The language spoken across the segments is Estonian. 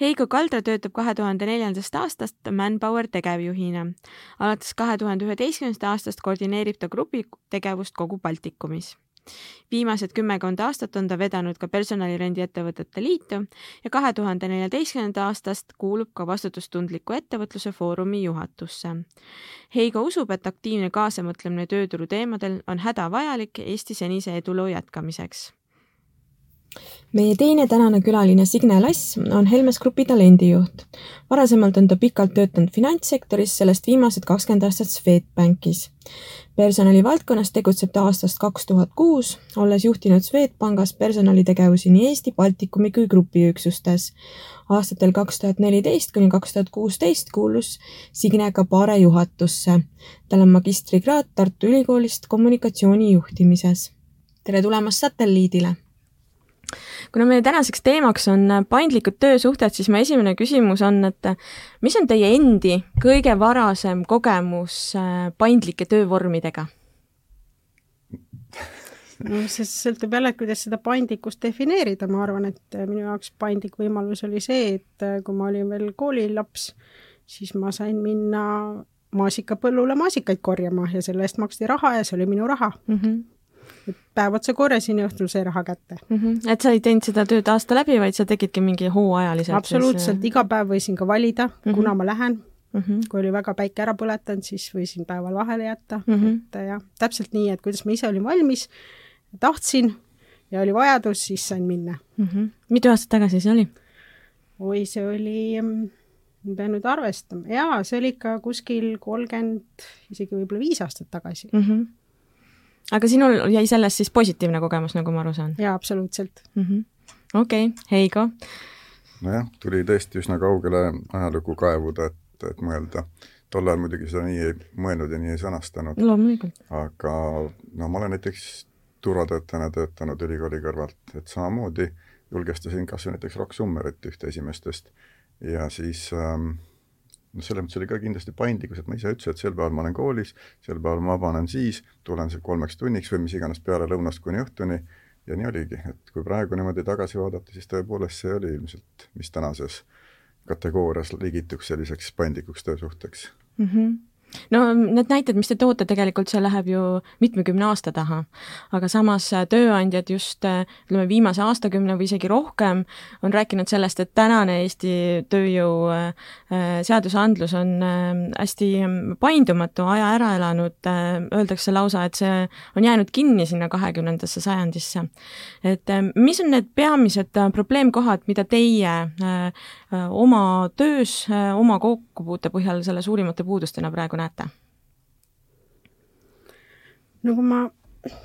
Heigo Kaldra töötab kahe tuhande neljandast aastast Manpower tegevjuhina. alates kahe tuhande üheteistkümnendast aastast koordineerib ta grupi tegevust kogu Baltikumis. viimased kümmekond aastat on ta vedanud ka personalirendiettevõtete liitu ja kahe tuhande neljateistkümnenda aastast kuulub ka vastutustundliku ettevõtluse foorumi juhatusse. Heigo usub, et aktiivne kaasamõtlemine tööturu teemadel on hädavajalik Eesti senise eduloo jätkamiseks meie teine tänane külaline Signe Lass on Helmes Grupi talendijuht. varasemalt on ta pikalt töötanud finantssektoris, sellest viimased kakskümmend aastat Swedbankis. personalivaldkonnas tegutseb ta aastast kaks tuhat kuus, olles juhtinud Swedbankis personalitegevusi nii Eesti, Baltikumi kui grupiüksustes. aastatel kaks tuhat neliteist kuni kaks tuhat kuusteist kuulus Signe ka Paare juhatusse. tal on magistrikraad Tartu Ülikoolist kommunikatsiooni juhtimises. tere tulemast satelliidile kuna meie tänaseks teemaks on paindlikud töösuhted, siis mu esimene küsimus on, et mis on teie endi kõige varasem kogemus äh, paindlike töövormidega? no see sõltub jälle, kuidas seda paindlikkust defineerida, ma arvan, et minu jaoks paindlik võimalus oli see, et äh, kui ma olin veel koolilaps, siis ma sain minna maasikapõllule maasikaid korjama ja selle eest maksti raha ja see oli minu raha mm. -hmm et päev otsa korjasin ja õhtul sai raha kätte mm. -hmm. et sa ei teinud seda tööd aasta läbi, vaid sa tegidki mingi hooajaliselt? absoluutselt, iga päev võisin ka valida mm, -hmm. kuna ma lähen mm. -hmm. kui oli väga päike ära põletanud, siis võisin päeval vahele jätta mm, -hmm. et jah, täpselt nii, et kuidas ma ise olin valmis, tahtsin ja oli vajadus, siis sain minna mm. -hmm. mitu aastat tagasi see oli? oi, see oli, mm, ma pean nüüd arvestama, jaa, see oli ikka kuskil kolmkümmend, isegi võib-olla viis aastat tagasi mm. -hmm aga sinul jäi sellest siis positiivne kogemus, nagu ma aru saan? jaa, absoluutselt mm -hmm.. okei okay., Heigo? nojah, tuli tõesti üsna kaugele ajalugu kaevuda, et, et mõelda. tol ajal muidugi seda nii ei mõelnud ja nii ei sõnastanud. loomulikult. aga no ma olen näiteks turvatöötajana töötanud ülikooli kõrvalt, et samamoodi julgestasin kas või näiteks Rock Summerit, ühte esimestest, ja siis ähm, noh, selles mõttes oli ka kindlasti paindlikkus, et ma ise ütlesin, et sel päeval ma olen koolis, sel päeval ma vabanen siis, tulen kolmeks tunniks või mis iganes peale lõunast kuni õhtuni ja nii oligi, et kui praegu niimoodi tagasi vaadata, siis tõepoolest see oli ilmselt, mis tänases kategoorias ligituks selliseks paindlikuks töösuhteks mm. -hmm no need näited, mis te toote, tegelikult see läheb ju mitmekümne aasta taha. aga samas äh, tööandjad just äh, ütleme, viimase aastakümne või isegi rohkem on rääkinud sellest, et tänane Eesti tööjõu äh, seadusandlus on hästi paindumatu, aja ära elanud, öeldakse lausa, et see on jäänud kinni sinna kahekümnendasse sajandisse. et mis on need peamised probleemkohad, mida teie oma töös, oma kokkupuute põhjal selle suurimate puudustena praegu näete? no kui ma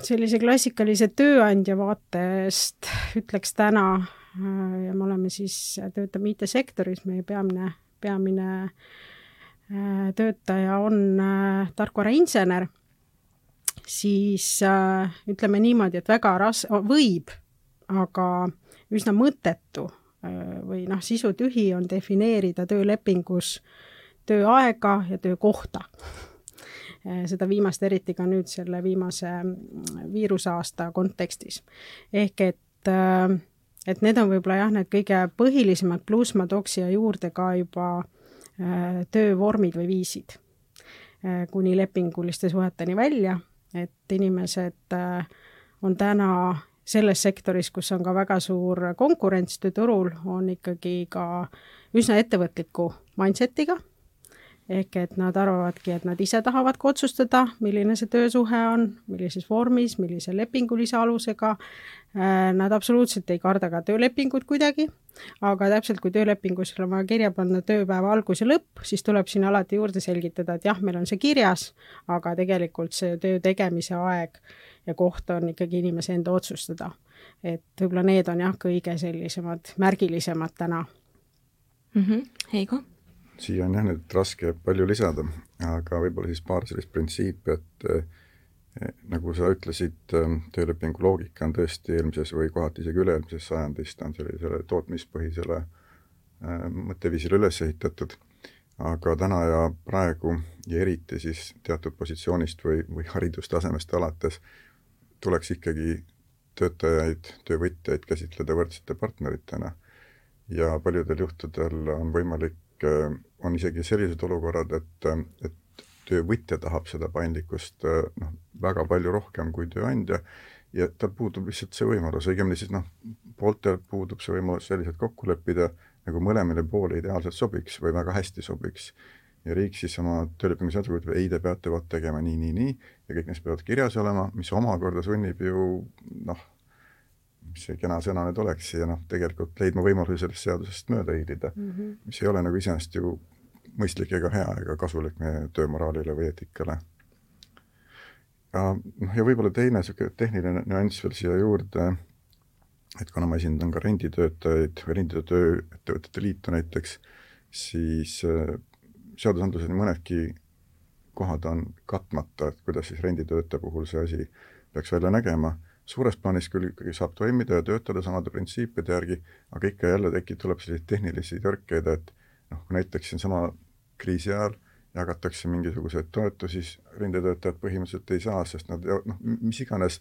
sellise klassikalise tööandja vaatest ütleks täna äh, ja me oleme siis, töötame IT-sektoris, meie peamine, peamine äh, töötaja on äh, tarkvarainsener, siis ütleme niimoodi, et väga ras-, võib, aga üsna mõttetu või noh, sisutühi on defineerida töölepingus tööaega ja töökohta. seda viimast eriti ka nüüd selle viimase mm, viirusaasta kontekstis. ehk et, äh, et need on võib-olla jah, need kõige põhilisemad, pluss ma tooks siia juurde ka juba äh, töövormid või viisid äh, kuni lepinguliste suheteni välja, et inimesed on täna selles sektoris, kus on ka väga suur konkurents tööturul, on ikkagi ka üsna ettevõtliku mindset'iga ehk et nad arvavadki, et nad ise tahavadki otsustada, milline see töösuhe on, millises vormis, millise lepingulise alusega. Äh, nad absoluutselt ei karda ka töölepingut kuidagi, aga täpselt kui töölepingus on vaja kirja panna tööpäeva algus ja lõpp, siis tuleb sinna alati juurde selgitada, et jah, meil on see kirjas, aga tegelikult see töö tegemise aeg ja koht on ikkagi inimese enda otsustada. et võib-olla need on jah, kõige sellisemad märgilisemad täna mm. -hmm. Heigo? siia on jah nüüd raske palju lisada, aga võib-olla siis paar sellist printsiipi, et eh, nagu sa ütlesid, töölepingu loogika on tõesti eelmises või kohati isegi üle-eelmises sajandis, ta on sellisele tootmispõhisele äh, mõtteviisile üles ehitatud aga täna ja praegu ja eriti siis teatud positsioonist või, või haridustasemest alates tuleks ikkagi töötajaid, töövõtjaid käsitleda võrdsete partneritena. ja paljudel juhtudel on võimalik, on isegi sellised olukorrad, et, et töövõtja tahab seda paindlikkust noh, väga palju rohkem kui tööandja ja tal puudub lihtsalt see võimalus, õigemini siis noh, pooltel puudub see võimalus selliselt kokku leppida, nagu mõlemale poole ideaalselt sobiks või väga hästi sobiks. Ja riik siis oma töölepingu seadusega ütleb, ei, te peate vot tegema nii, nii, nii ja kõik neist peavad kirjas olema, mis omakorda sunnib ju noh, mis see kena sõna nüüd oleks ja noh, tegelikult leidma võimalusi sellest seadusest mööda hiilida mm, -hmm. mis ei ole nagu iseenesest ju mõistlik ega hea ega kasulik meie töömoraalile või eetikale. ja noh, ja võib-olla teine niisugune tehniline nüanss veel siia juurde et kuna ma esindan ka renditöötajaid või renditööettevõtete liitu näiteks, siis äh, seadusandluses mõnedki kohad on katmata, et kuidas siis renditöötaja puhul see asi peaks välja nägema. suures plaanis küll ikkagi saab toimida ja töötada samade printsiipide järgi, aga ikka ja jälle tekib, tuleb selliseid tehnilisi tõrkeid, et noh, kui näiteks siinsama kriisi ajal jagatakse mingisuguseid toetusi, siis renditöötajad põhimõtteliselt ei saa, sest nad noh, mis iganes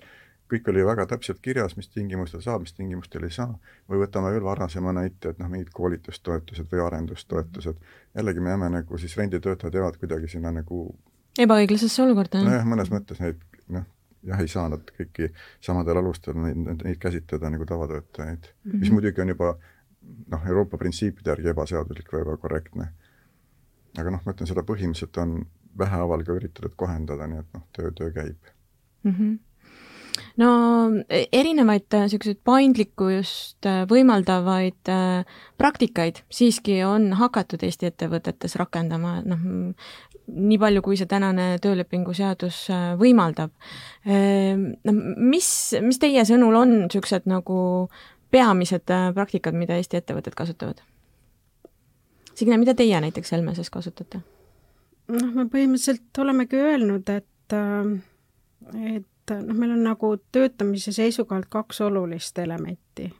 kõik oli väga täpselt kirjas, mis tingimustel saab, mis tingimustel ei saa, või võtame veel varasema näite, et noh, mingid koolitustoetused või arendustoetused, jällegi me jääme nagu siis renditöötajad jäävad kuidagi sinna nagu ebaõiglasesse olukorda, jah? nojah, mõnes mõttes neid noh, jah, ei saa nad kõiki samadel alustel neid, neid käsitleda nagu tavatöötajaid mm, -hmm. mis mhm. muidugi on juba noh, Euroopa printsiipide järgi ebaseaduslik või ebakorrektne. aga noh, ma ütlen, seda põhimõtteliselt on vähehaaval ka üritatud kohendada, nii et noh, töö, töö käib mm. -hmm no e, erinevaid niisuguseid äh, paindlikkust äh, võimaldavaid äh, praktikaid siiski on hakatud Eesti ettevõtetes rakendama, noh, nii palju, kui see tänane töölepingu seadus võimaldab. Noh, mis, mis teie sõnul on niisugused nagu peamised praktikad, mida Eesti ettevõtted kasutavad? Signe, mida teie näiteks Helmeses kasutate? noh, me põhimõtteliselt olemegi öelnud, et et et noh, meil on nagu töötamise seisukohalt kaks olulist elementi.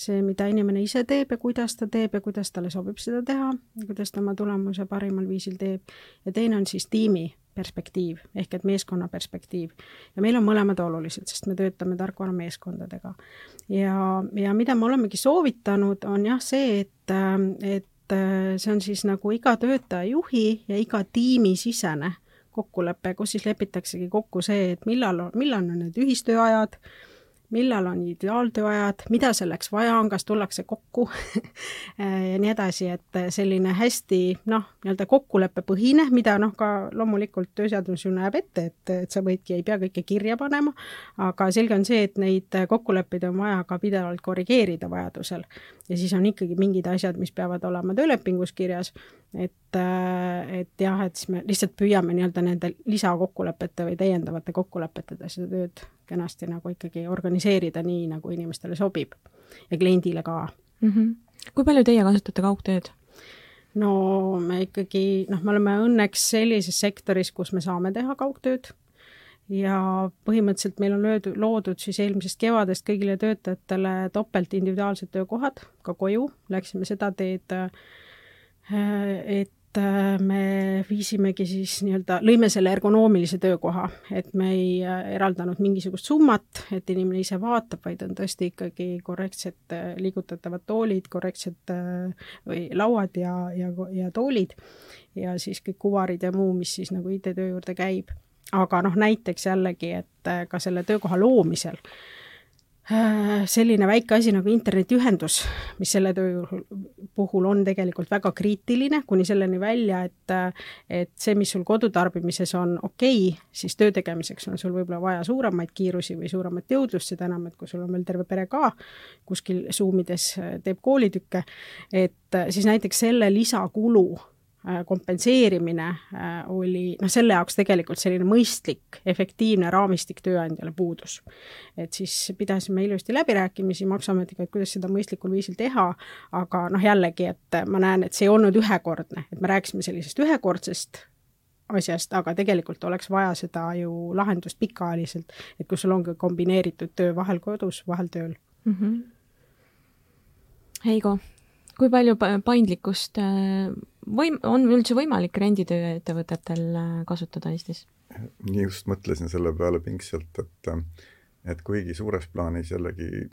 see, mida inimene ise teeb ja kuidas ta teeb ja kuidas talle sobib seda teha, kuidas ta oma tulemuse parimal viisil teeb, ja teine on siis tiimi perspektiiv ehk et meeskonna perspektiiv. ja meil on mõlemad olulised, sest me töötame tarkvarameeskondadega. ja, ja mida me olemegi soovitanud, on jah see, et, et see on siis nagu iga töötaja juhi ja iga tiimi sisene kokkulepe, kus siis lepitaksegi kokku see, et millal, millal on need ühistööajad, millal on ideaaltööajad, mida selleks vaja on, kas tullakse kokku ja nii edasi, et selline hästi noh, nii-öelda kokkuleppepõhine, mida noh, ka loomulikult tööseadus ju näeb ette, et, et sa võidki, ei pea kõike kirja panema, aga selge on see, et neid kokkuleppeid on vaja ka pidevalt korrigeerida vajadusel. ja siis on ikkagi mingid asjad, mis peavad olema töölepingus kirjas et, et jah, et siis me lihtsalt püüame nii-öelda nende lisakokkulepete või täiendavate kokkulepetega seda tööd kenasti nagu ikkagi organiseerida nii, nagu inimestele sobib ja kliendile ka mm. -hmm. kui palju teie kasutate kaugtööd? no me ikkagi, noh, me oleme õnneks sellises sektoris, kus me saame teha kaugtööd ja põhimõtteliselt meil on löödud, loodud siis eelmisest kevadest kõigile töötajatele topelt individuaalsed töökohad ka koju, läksime seda teed äh, et me viisimegi siis nii-öelda, lõime selle ergonoomilise töökoha, et me ei äh, eraldanud mingisugust summat, et inimene ise vaatab, vaid on tõesti ikkagi korrektsed liigutatavad toolid, korrektsed või lauad ja, ja, ja toolid ja siis kõik kuvarid ja muu, mis siis nagu IT-töö juurde käib. aga noh, näiteks jällegi, et ka selle töökoha loomisel äh, Äh, selline väike asi nagu internetiühendus, mis selle töö puhul on tegelikult väga kriitiline, kuni selleni välja, et et see, mis sul kodutarbimises on okei okay,, siis töö tegemiseks on sul võib-olla vaja suuremaid kiirusi või suuremat jõudlust, seda enam, et kui sul on veel terve pere ka kuskil Zoom ides teeb koolitükke, et siis näiteks selle lisakulu äh, kompenseerimine äh, oli noh, selle jaoks tegelikult selline mõistlik, efektiivne raamistik tööandjale puudus. et siis pidasime ilusti läbirääkimisi Maksuametiga, et kuidas seda mõistlikul viisil teha, aga noh, jällegi, et ma näen, et see ei olnud ühekordne, et me rääkisime sellisest ühekordsest asjast, aga tegelikult oleks vaja seda ju lahendust pikaajaliselt, et kus sul ongi kombineeritud töö vahel kodus, vahel tööl mm. -hmm. Heigo, kui palju paindlikkust äh, võim-, on üldse võimalik renditööettevõtetel äh, kasutada Eestis? nii just mõtlesin selle peale pingsalt, et et kuigi suures plaanis jällegi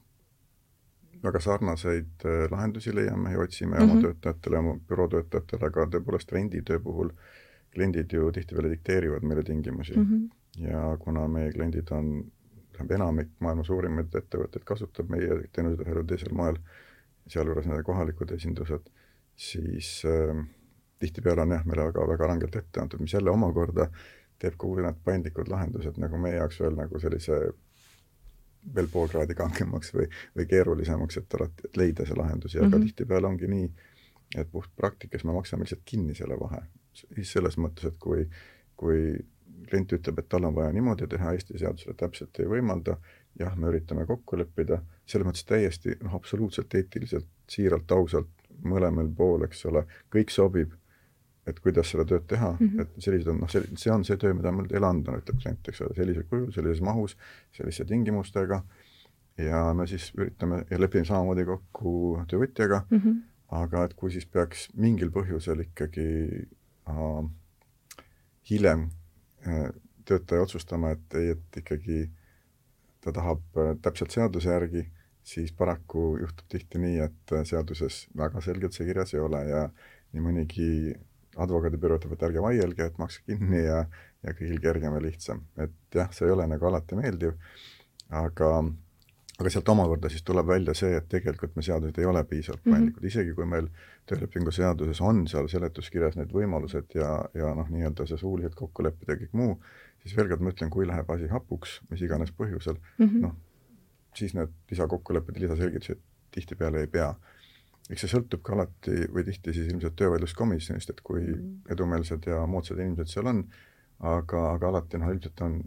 väga sarnaseid äh, lahendusi leiame ja otsime mm -hmm. oma mhm. töötajatele, oma büroo töötajatele, aga tõepoolest renditöö puhul äh, kliendid ju tihtipeale dikteerivad meile tingimusi mm -hmm. ja kuna meie kliendid on, tähendab enamik maailma suurimaid ettevõtteid kasutab meie teenuseid ühel või teisel moel, sealjuures nende kohalikud esindused, siis äh, tihtipeale on jah, meile väga, väga rangelt ette antud, mis jälle omakorda teeb kogu need paindlikud lahendused nagu meie jaoks veel nagu sellise veel pool kraadi kangemaks või, või keerulisemaks, et alati, et leida see lahendus ja mm -hmm. ka mhm. tihtipeale ongi nii, et puhtpraktikas me maksame lihtsalt kinni selle vahe, siis selles mõttes, et kui, kui klient ütleb, et tal on vaja niimoodi teha, Eesti seadusele täpselt ei võimalda, jah, me üritame kokku leppida, selles mõttes täiesti noh, absoluutselt eetiliselt, siiralt, ausalt, mõlemal pool, eks ole, kõik sobib, et kuidas seda tööd teha mm, -hmm. et sellised on noh, see, on see töö, mida mul teile anda, ütleb klient, eks ole, sellisel kujul, sellises mahus, selliste tingimustega ja me siis üritame ja lepime samamoodi kokku töövõtjaga mm, -hmm. aga et kui siis peaks mingil põhjusel ikkagi äh, hiljem äh, töötaja otsustama, et ei, et ikkagi ta tahab äh, täpselt seaduse järgi, siis paraku juhtub tihti nii, et äh, seaduses väga selgelt see kirjas ei ole ja nii mõnigi advokaadibüroo ütleb, et ärge vaielge, et makske kinni ja, ja kõigil kergem ja lihtsam. et jah, see ei ole nagu alati meeldiv, aga aga sealt omakorda siis tuleb välja see, et tegelikult me seadused ei ole piisavalt mhm. paindlikud mm, -hmm. isegi kui meil töölepingu seaduses on seal seletuskirjas need võimalused ja, ja noh, nii-öelda see suuliselt kokku leppida ja kõik muu, siis veel kord ma ütlen, kui läheb asi hapuks, mis iganes põhjusel mm, -hmm. noh, siis need lisakokkulepped ja lisaselgitused tihtipeale ei pea. Eks see sõltub ka alati või tihti siis ilmselt töövaidluskomisjonist, et kui mm edumeelsed ja moodsad inimesed seal on, aga, aga alati noh, ilmselt on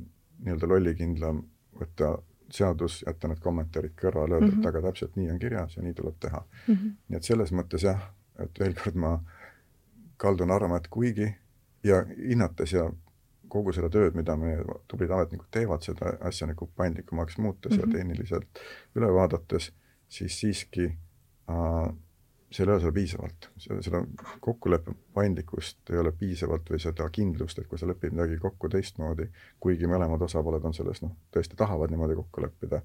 nii-öelda lollikindlam võtta seadus, jätta need kommentaarid kõrvale, öelda mm, -hmm. et mhm. aga täpselt nii on kirjas ja nii tuleb teha mm. -hmm. nii et selles mõttes jah, et veel kord ma kaldun arvama, et kuigi ja hinnates ja kogu seda tööd, mida meie tublid ametnikud teevad, seda asja nagu paindlikumaks muutes mm -hmm. ja mhm. tehniliselt üle vaadates, siis siiski äh, seal ei ole seda piisavalt, seda kokkuleppe paindlikkust ei ole piisavalt või seda kindlust, et kui sa lepid midagi kokku teistmoodi, kuigi mõlemad osapooled on selles noh, tõesti tahavad niimoodi kokku leppida,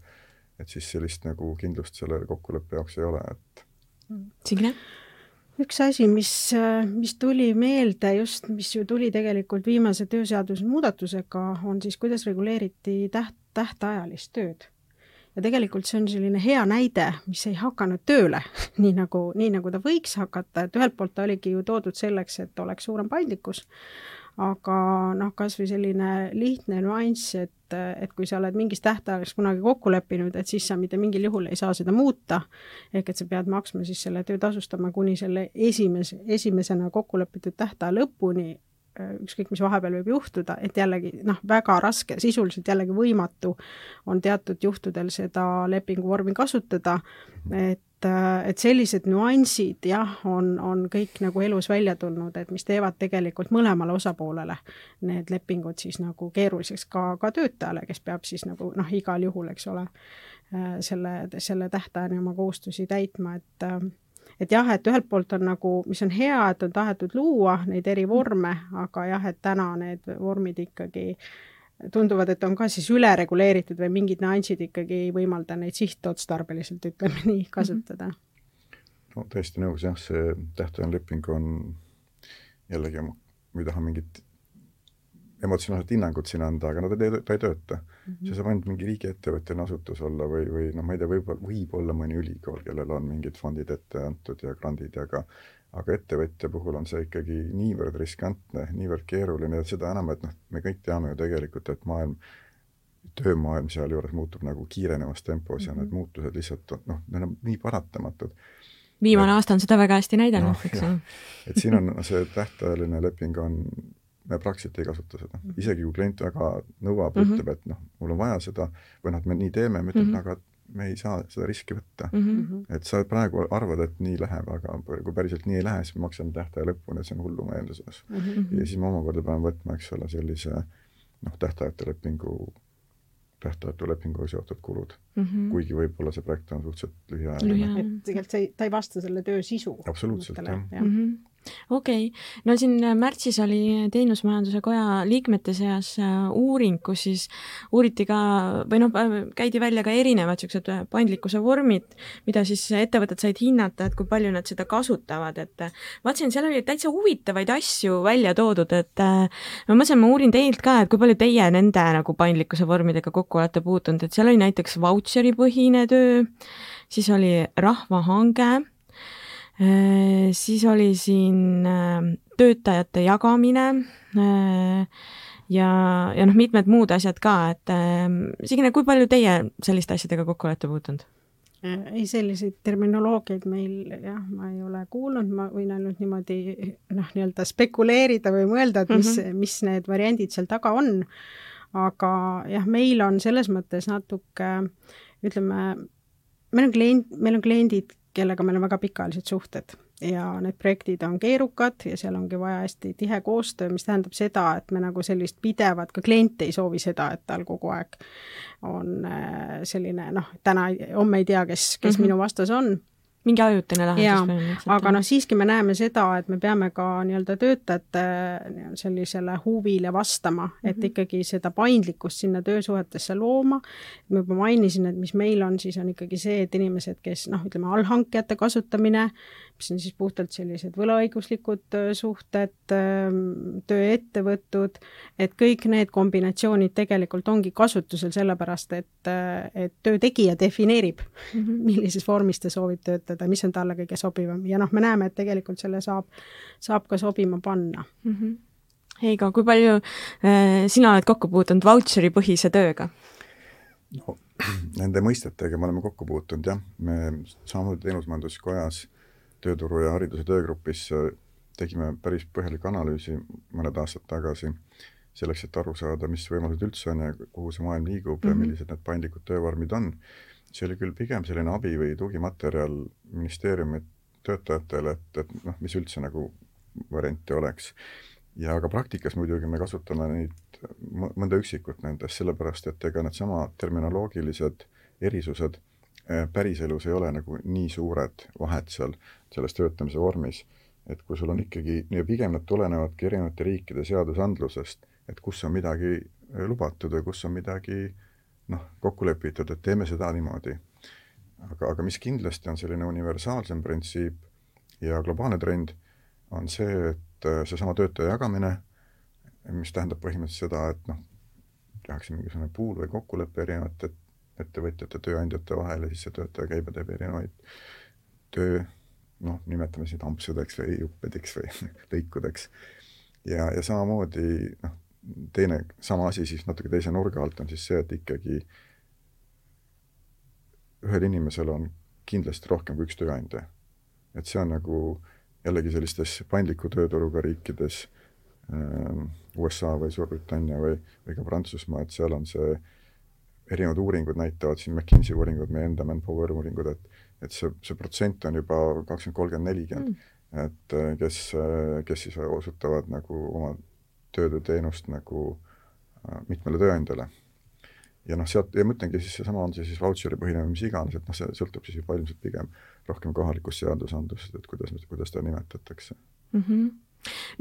et siis sellist nagu kindlust selle kokkuleppe jaoks ei ole, et Signe? üks asi, mis, mis tuli meelde just, mis ju tuli tegelikult viimase tööseaduse muudatusega, on siis, kuidas reguleeriti täht, tähtajalist tööd ja tegelikult see on selline hea näide, mis ei hakanud tööle nii nagu, nii nagu ta võiks hakata, et ühelt poolt ta oligi ju toodud selleks, et oleks suurem paindlikkus, aga noh, kas või selline lihtne nüanss, et, et kui sa oled mingis tähtaegas kunagi kokku leppinud, et siis sa mitte mingil juhul ei saa seda muuta, ehk et sa pead maksma siis selle töö tasustama kuni selle esimese, esimesena kokku lepitud tähtaja lõpuni ükskõik, mis vahepeal võib juhtuda, et jällegi noh, väga raske, sisuliselt jällegi võimatu on teatud juhtudel seda lepinguvormi kasutada, et, äh, et sellised nüansid jah, on, on kõik nagu elus välja tulnud, et mis teevad tegelikult mõlemale osapoolele need lepingud siis nagu keeruliseks ka, ka töötajale, kes peab siis nagu noh, igal juhul, eks ole, äh, selle, selle tähtajani oma kohustusi täitma, et et jah, et ühelt poolt on nagu, mis on hea, et on tahetud luua neid eri vorme, aga jah, et täna need vormid ikkagi tunduvad, et on ka siis ülereguleeritud või mingid nüansid ikkagi ei võimalda neid sihtotstarbeliselt, ütleme nii, kasutada. no täiesti nõus jah, see tähtajaline leping on jällegi, ma ei taha mingit emotsionaalset hinnangut siin anda, aga no ta ei, ta ei tööta mm. -hmm. see saab ainult mingi riigiettevõtteline asutus olla või, või noh, ma ei tea, võib-olla, võib-olla mõni ülikool, kellel on mingid fondid ette antud ja grandid ja ka aga ettevõtja puhul on see ikkagi niivõrd riskantne, niivõrd keeruline, et seda enam, et noh, me kõik teame ju tegelikult, et maailm, töömaailm sealjuures muutub nagu kiirenevas tempos mm -hmm. ja need mhm. muutused lihtsalt noh, need on nii paratamatud viimane aasta on seda väga hästi näidanud no,, eks ole. et siin on see tähtajaline leping on, me praktiliselt ei kasuta seda, isegi kui klient väga nõuab mm, Mhm. -hmm. ütleb, et noh, mul on vaja seda või noh, et me nii teeme, me ütleme Mhm. mm, -hmm. aga me ei saa seda riski võtta Mm mm. -hmm. -hmm. et sa praegu arvad, et nii läheb, aga kui päriselt nii ei lähe, siis me maksame tähtaja lõpuni, et see on hullumeelsus. Mhm. ja siis me omakorda peame võtma, eks ole, sellise noh, tähtajatu lepingu, tähtajatu lepinguga seotud kulud mm, Mhm. -hmm. kuigi võib-olla see projekt on suhteliselt lühiajaline Lühia- et tegelikult see ei, ta ei vasta selle töö sisu. Absoluutselt, jah. Mhm. Okei okay., no siin äh, märtsis oli Teenusmajanduse Koja liikmete seas äh, uuring, kus siis uuriti ka või noh, käidi välja ka erinevad niisugused äh, paindlikkuse vormid, mida siis ettevõtted said hinnata, et kui palju nad seda kasutavad, et äh, vaatasin, seal oli täitsa huvitavaid asju välja toodud, et äh, ma mõtlesin, ma uurin teilt ka, et kui palju teie nende nagu paindlikkuse vormidega kokku olete puutunud, et seal oli näiteks vautšeri põhine töö, siis oli rahvahange Äh, siis oli siin äh, töötajate jagamine äh, ja, ja noh, mitmed muud asjad ka, et Signe, kui palju teie selliste asjadega kokku olete puutunud? ei, selliseid terminoloogiaid meil jah, ma ei ole kuulnud, ma võin ainult niimoodi noh, nii-öelda spekuleerida või mõelda, et mis mm, -hmm. mis need variandid seal taga on. aga jah, meil on selles mõttes natuke ütleme, meil on klient, meil on kliendid, kellega meil on väga pikaajalised suhted ja need projektid on keerukad ja seal ongi vaja hästi tihe koostöö, mis tähendab seda, et me nagu sellist pidevat, ka klient ei soovi seda, et tal kogu aeg on äh, selline noh, täna, homme ei tea, kes, kes mm -hmm. minu vastas on mingi ajutine lahendus aga noh, siiski me näeme seda, et me peame ka nii-öelda töötajate sellisele huvile vastama mm, -hmm. et ikkagi seda paindlikkust sinna töösuhetesse looma. ma juba mainisin, et mis meil on, siis on ikkagi see, et inimesed, kes noh, ütleme allhankijate kasutamine, mis on siis puhtalt sellised võlaõiguslikud suhted, tööettevõtud, et kõik need kombinatsioonid tegelikult ongi kasutusel sellepärast, et, et töö tegija defineerib -hmm. millises vormis ta soovib töötada, mis on talle kõige sobivam ja noh, me näeme, et tegelikult selle saab, saab ka sobima panna mm. -hmm. Heigo, kui palju äh, sina oled kokku puutunud vautšeri põhise tööga? no nende mõistetega me oleme kokku puutunud jah, me samamoodi Teenusmajanduskojas tööturu ja hariduse töögrupis tegime päris põhjaliku analüüsi mõned aastad tagasi, selleks, et aru saada, mis võimalused üldse on ja kuhu see maailm liigub mm -hmm. ja millised need paindlikud töövormid on. see oli küll pigem selline abi või tugimaterjal ministeeriumi töötajatele, et, et noh, mis üldse nagu variante oleks. ja aga praktikas muidugi me kasutame neid mõnda üksikut nendest, sellepärast et ega needsama terminoloogilised erisused päriselus ei ole nagu nii suured vahed seal selles töötamise vormis, et kui sul on ikkagi, ja pigem nad tulenevadki erinevate riikide seadusandlusest, et kus on midagi lubatud või kus on midagi noh, kokku lepitud, et teeme seda niimoodi. aga, aga mis kindlasti on selline universaalsem printsiip ja globaalne trend, on see, et seesama töötaja jagamine, mis tähendab põhimõtteliselt seda, et noh, tehakse mingisugune pool või kokkulepe erinevate ettevõtjate, tööandjate vahel ja siis see töötaja käib ja teeb erinevaid töö, noh, nimetame siis ampsudeks või juppedeks või lõikudeks. ja, ja samamoodi noh, teine, sama asi siis natuke teise nurga alt on siis see, et ikkagi ühel inimesel on kindlasti rohkem kui üks tööandja. et see on nagu jällegi sellistes paindliku tööturuga riikides äh, USA või Suurbritannia või, või ka Prantsusmaa, et seal on see, erinevad uuringud näitavad, siin McKinsey uuringud, meie enda Manpower uuringud, et et see, see protsent on juba kakskümmend, kolmkümmend, nelikümmend, et kes, kes siis osutavad nagu oma tööd või teenust nagu mitmele tööandjale. ja noh, sealt, ja ma ütlengi siis seesama, on see siis vautšeri põhine või mis iganes, et noh, see sõltub siis juba ilmselt pigem rohkem kohalikust seadusandlusest, et kuidas, kuidas seda nimetatakse mm. -hmm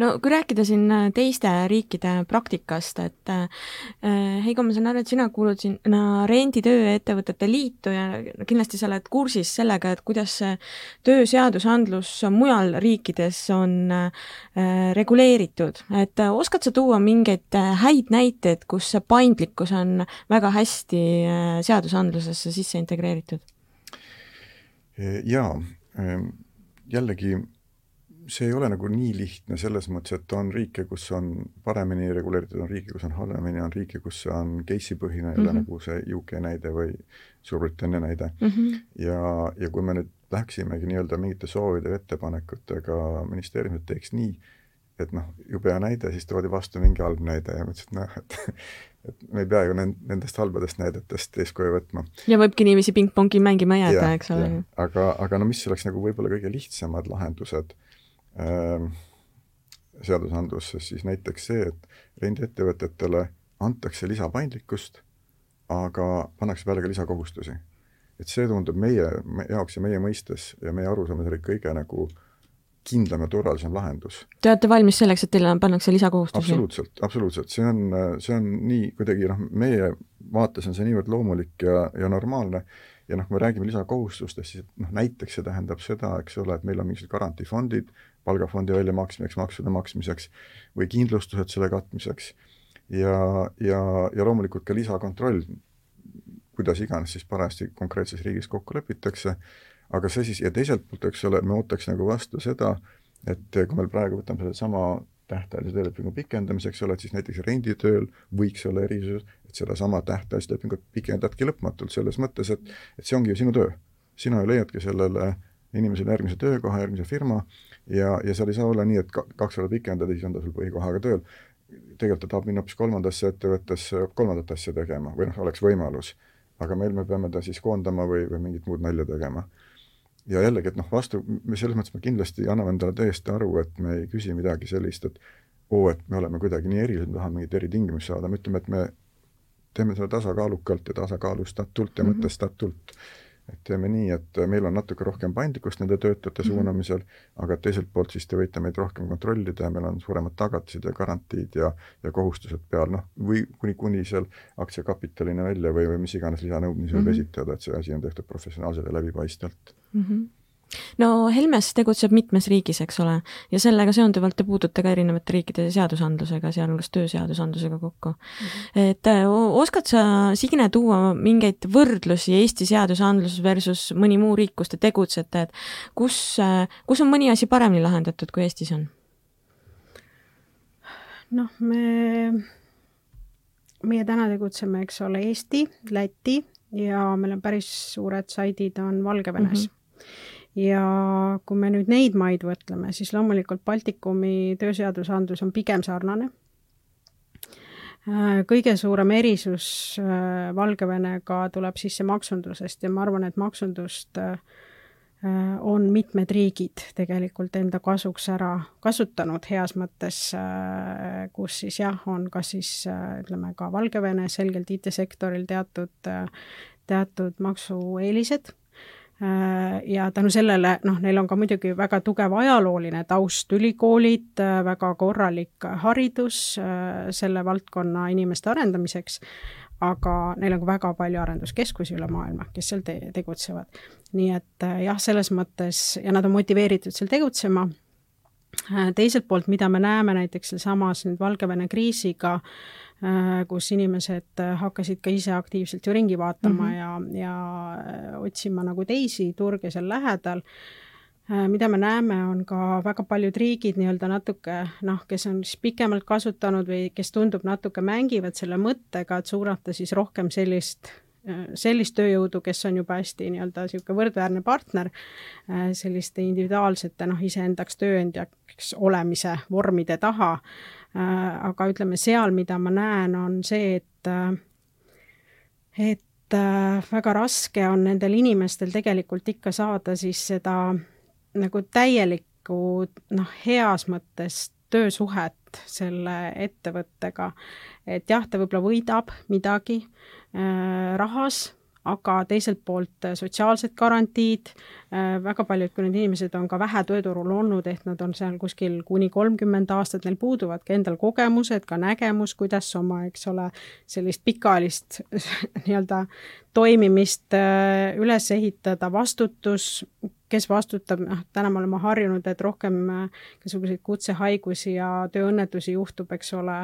no kui rääkida siin teiste riikide praktikast, et äh, Heigo, ma saan aru, et sina kuulud sinna renditööettevõtete liitu ja kindlasti sa oled kursis sellega, et kuidas see tööseadusandlus mujal riikides on äh, reguleeritud, et äh, oskad sa tuua mingeid häid näiteid, kus see paindlikkus on väga hästi äh, seadusandlusesse sisse integreeritud? jaa, jällegi see ei ole nagu nii lihtne selles mõttes, et on riike, kus on paremini reguleeritud, on riike, kus on halvemini, on riike, kus on case'i põhine jälle mm -hmm. nagu see UK näide või Suurbritannia näide mm. -hmm. ja, ja kui me nüüd läksimegi nii-öelda mingite soovide ja ettepanekutega ministeeriumit, teeks nii, et noh, jube hea näide, siis toodi vastu mingi halb näide ja ma ütlesin, et noh, et et me ei pea ju nendest halbadest näidetest eeskuju võtma. ja võibki niiviisi pingpongi mängima jääda, eks ole. aga, aga no mis oleks nagu võib-olla kõige lihtsamad lahendused seadusandluses, siis näiteks see, et rendiettevõtetele antakse lisapaindlikkust, aga pannakse peale ka lisakohustusi. et see tundub meie, jaoks ja meie mõistes ja meie arusaamise järgi kõige nagu kindlam ja turvalisem lahendus. Te olete valmis selleks, et teile pannakse lisakohustusi? absoluutselt, absoluutselt, see on, see on nii kuidagi noh, meie vaates on see niivõrd loomulik ja, ja normaalne ja noh, kui me räägime lisakohustustest, siis noh, näiteks see tähendab seda, eks ole, et meil on mingisugused garantiifondid palgafondi väljamaksmiseks, maksude maksmiseks või kindlustused selle katmiseks ja, ja, ja loomulikult ka lisakontroll, kuidas iganes siis parajasti konkreetses riigis kokku lepitakse, aga see siis, ja teiselt poolt, eks ole, me ootaks nagu vastu seda, et kui meil praegu võtame sellesama tähtajalise töölepingu pikendamise, eks ole, et siis näiteks renditööl võiks olla erisus, et sedasama tähtajalist lepingut pikendadki lõpmatult, selles mõttes, et et see ongi ju sinu töö. sina ju leiadki sellele inimesele järgmise töökoha, järgmise firma ja, ja seal ei saa olla nii, et kaks korda pikendada, siis on ta sul põhikohaga tööl tegelikult ta tahab minna hoopis kolmandasse ettevõttesse kolmandat asja tegema või noh, oleks võimalus. aga meil me peame ta siis koondama või, või mingit muud nalja tegema. ja jällegi, et noh, vastu, me selles mõttes me kindlasti anname endale täiesti aru, et me ei küsi midagi sellist, et oo, et me oleme kuidagi nii erilised, me tahame mingeid eritingimusi saada, me ütleme, et me teeme seda tasakaalukalt ja tasakaalustatult ja mm -hmm. mõtestatult et teeme nii, et meil on natuke rohkem paindlikkust nende töötajate mm -hmm. suunamisel, aga teiselt poolt siis te võite meid rohkem kontrollida ja meil on suuremad tagatised ja garantiid ja, ja kohustused peal, noh, või kuni, kuni seal aktsiakapitalini välja või, või mis iganes lisanõudmisi võib mm -hmm. esitada, et see asi on tehtud professionaalselt ja läbipaistvalt mm. -hmm no Helmes tegutseb mitmes riigis, eks ole, ja sellega seonduvalt te puutute ka erinevate riikide seadusandlusega, sealhulgas tööseadusandlusega kokku mm. -hmm. et äh, oskad sa, Signe, tuua mingeid võrdlusi Eesti seadusandlus versus mõni muu riik, kus te tegutsete, et kus, äh, kus on mõni asi paremini lahendatud, kui Eestis on? noh, me, meie täna tegutseme, eks ole, Eesti, Läti ja meil on päris suured saidid on Valgevenes mm. -hmm ja kui me nüüd neid maid võtleme, siis loomulikult Baltikumi tööseadusandlus on pigem sarnane. Äh, kõige suurem erisus äh, Valgevenega tuleb sisse maksundusest ja ma arvan, et maksundust äh, on mitmed riigid tegelikult enda kasuks ära kasutanud heas mõttes, kus siis jah, on kas siis ütleme ka Valgevene selgelt IT-sektoril teatud, teatud maksueelised ja tänu sellele, noh, neil on ka muidugi väga tugev ajalooline taust, ülikoolid, äh, väga korralik haridus äh, selle valdkonna inimeste arendamiseks, aga neil on ka väga palju arenduskeskusi üle maailma, kes seal te tegutsevad. nii et jah, selles mõttes, ja nad on motiveeritud seal tegutsema, teiselt poolt, mida me näeme näiteks sealsamas nüüd Valgevene kriisiga äh,, Äh, kus inimesed äh, hakkasid ka ise aktiivselt ju ringi vaatama mm -hmm. ja, ja äh, otsima nagu teisi turge seal lähedal mida me näeme, on ka väga paljud riigid nii-öelda natuke noh, kes on siis pikemalt kasutanud või kes tundub natuke mängivad selle mõttega, et suunata siis rohkem sellist, sellist tööjõudu, kes on juba hästi nii-öelda niisugune võrdväärne partner selliste individuaalsete noh, iseendaks tööandjaks olemise vormide taha Äh, aga ütleme seal, mida ma näen, on see, et, äh, et äh, väga raske on nendel inimestel tegelikult ikka saada siis seda nagu täielikku noh, heas mõttes töösuhet selle ettevõttega. et jah, ta võib-olla võidab midagi äh, rahas aga teiselt poolt äh, sotsiaalsed garantiid, äh, väga paljud, kui need inimesed on ka vähe tööturul olnud, ehk nad on seal kuskil kuni kolmkümmend aastat, neil puuduvad ka endal kogemused, ka nägemus, kuidas oma, eks ole, sellist pikaajalist nii-öelda toimimist äh, üles ehitada, vastutus, kes vastutab, noh, täna me oleme harjunud, et rohkem igasuguseid kutsehaigusi ja tööõnnetusi juhtub, eks ole,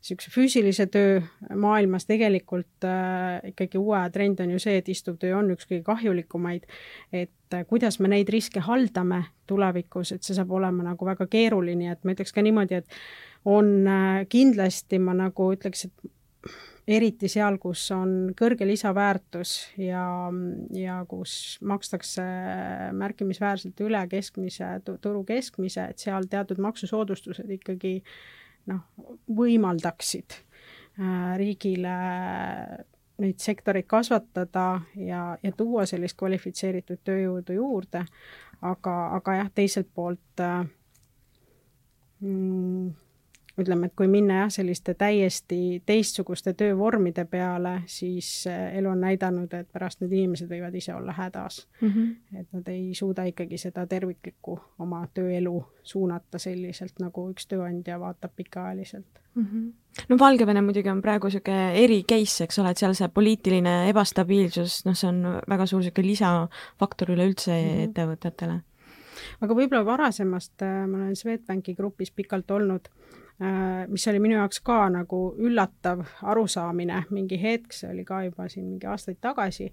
niisuguse füüsilise töö maailmas. Tegelikult äh, ikkagi uue trend on ju see, et istuv töö on üks kõige kahjulikumaid, et äh, kuidas me neid riske haldame tulevikus, et see saab olema nagu väga keeruline, et ma ütleks ka niimoodi, et on äh, kindlasti, ma nagu ütleks, et eriti seal, kus on kõrge lisaväärtus ja, ja kus makstakse märkimisväärselt üle keskmise, turu keskmise, et seal teatud maksusoodustused ikkagi noh, võimaldaksid äh, riigile neid sektoreid kasvatada ja, ja tuua sellist kvalifitseeritud tööjõudu juurde, aga, aga jah, teiselt poolt äh, mm, ütleme, et kui minna jah, selliste täiesti teistsuguste töövormide peale, siis eh, elu on näidanud, et pärast need inimesed võivad ise olla hädas mm. -hmm. et nad ei suuda ikkagi seda terviklikku oma tööelu suunata selliselt, nagu üks tööandja vaatab pikaajaliselt mm. -hmm. no Valgevene muidugi on praegu niisugune eri case, eks ole, et seal see poliitiline ebastabiilsus, noh, see on väga suur niisugune lisafaktor üleüldse mm -hmm. ettevõtetele aga võib-olla varasemast, äh, ma olen Swedbanki grupis pikalt olnud mis oli minu jaoks ka nagu üllatav arusaamine mingi hetk, see oli ka juba siin mingi aastaid tagasi,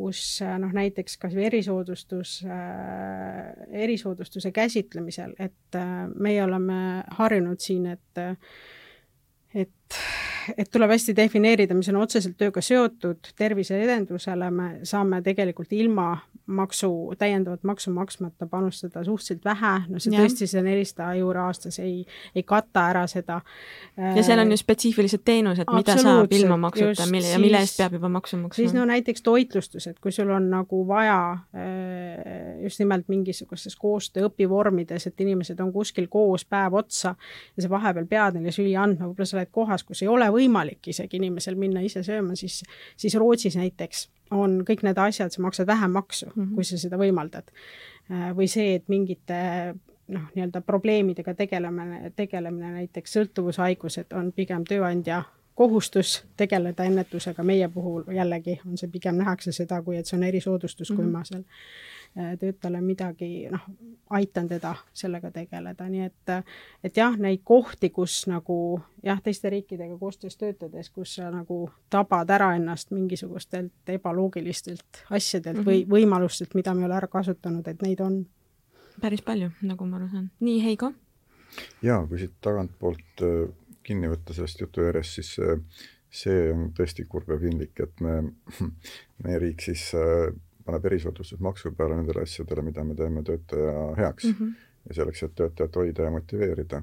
kus äh, noh, näiteks kas või erisoodustus äh,, erisoodustuse käsitlemisel, et äh, meie oleme harjunud siin, et et, et tuleb hästi defineerida, mis on otseselt tööga seotud, terviseedendusele me saame tegelikult ilma maksu, täiendavat maksu maksmata panustada suhteliselt vähe, no see ja. tõesti, see nelisada euro aastas ei, ei kata ära seda. ja seal on ju spetsiifilised teenused, mida saab ilma maksuta, mille ja mille eest peab juba maksu maksma. siis no näiteks toitlustus, et kui sul on nagu vaja äh, just nimelt mingisugustes koostöö õpivormides, et inimesed on kuskil koos päev otsa ja sa vahepeal pead neile süüa andma, võib-olla sa oled kohas, kus ei ole võimalik isegi inimesel minna ise sööma, siis, siis Rootsis näiteks on kõik need asjad, sa maksad vähem maksu mm, -hmm. kui sa seda võimaldad. Äh, või see, et mingite noh, nii-öelda probleemidega tegelemine, tegelemine, näiteks sõltuvushaigused on pigem tööandja kohustus tegeleda ennetusega, meie puhul jällegi on see, pigem nähakse seda, kui et see on erisoodustus mm, -hmm. kui mhm. ma seal Äh, töötajale midagi, noh, aitan teda sellega tegeleda, nii et, et jah, neid kohti, kus nagu jah, teiste riikidega koostöös töötades, kus sa nagu tabad ära ennast mingisugustelt ebaloogilistelt asjadelt mm -hmm. või mhm. võimalustelt, mida me ei ole ära kasutanud, et neid on. päris palju, nagu ma aru saan. nii, Heigo? jaa, kui siit tagantpoolt äh, kinni võtta sellest jutu järjest, siis see, see on tõesti kurb ja piinlik, et me, meie riik siis äh, paneb erisoodustusmaksu peale nendele asjadele, mida me teeme töötaja heaks mm. -hmm. ja selleks, et töötajat hoida ja motiveerida.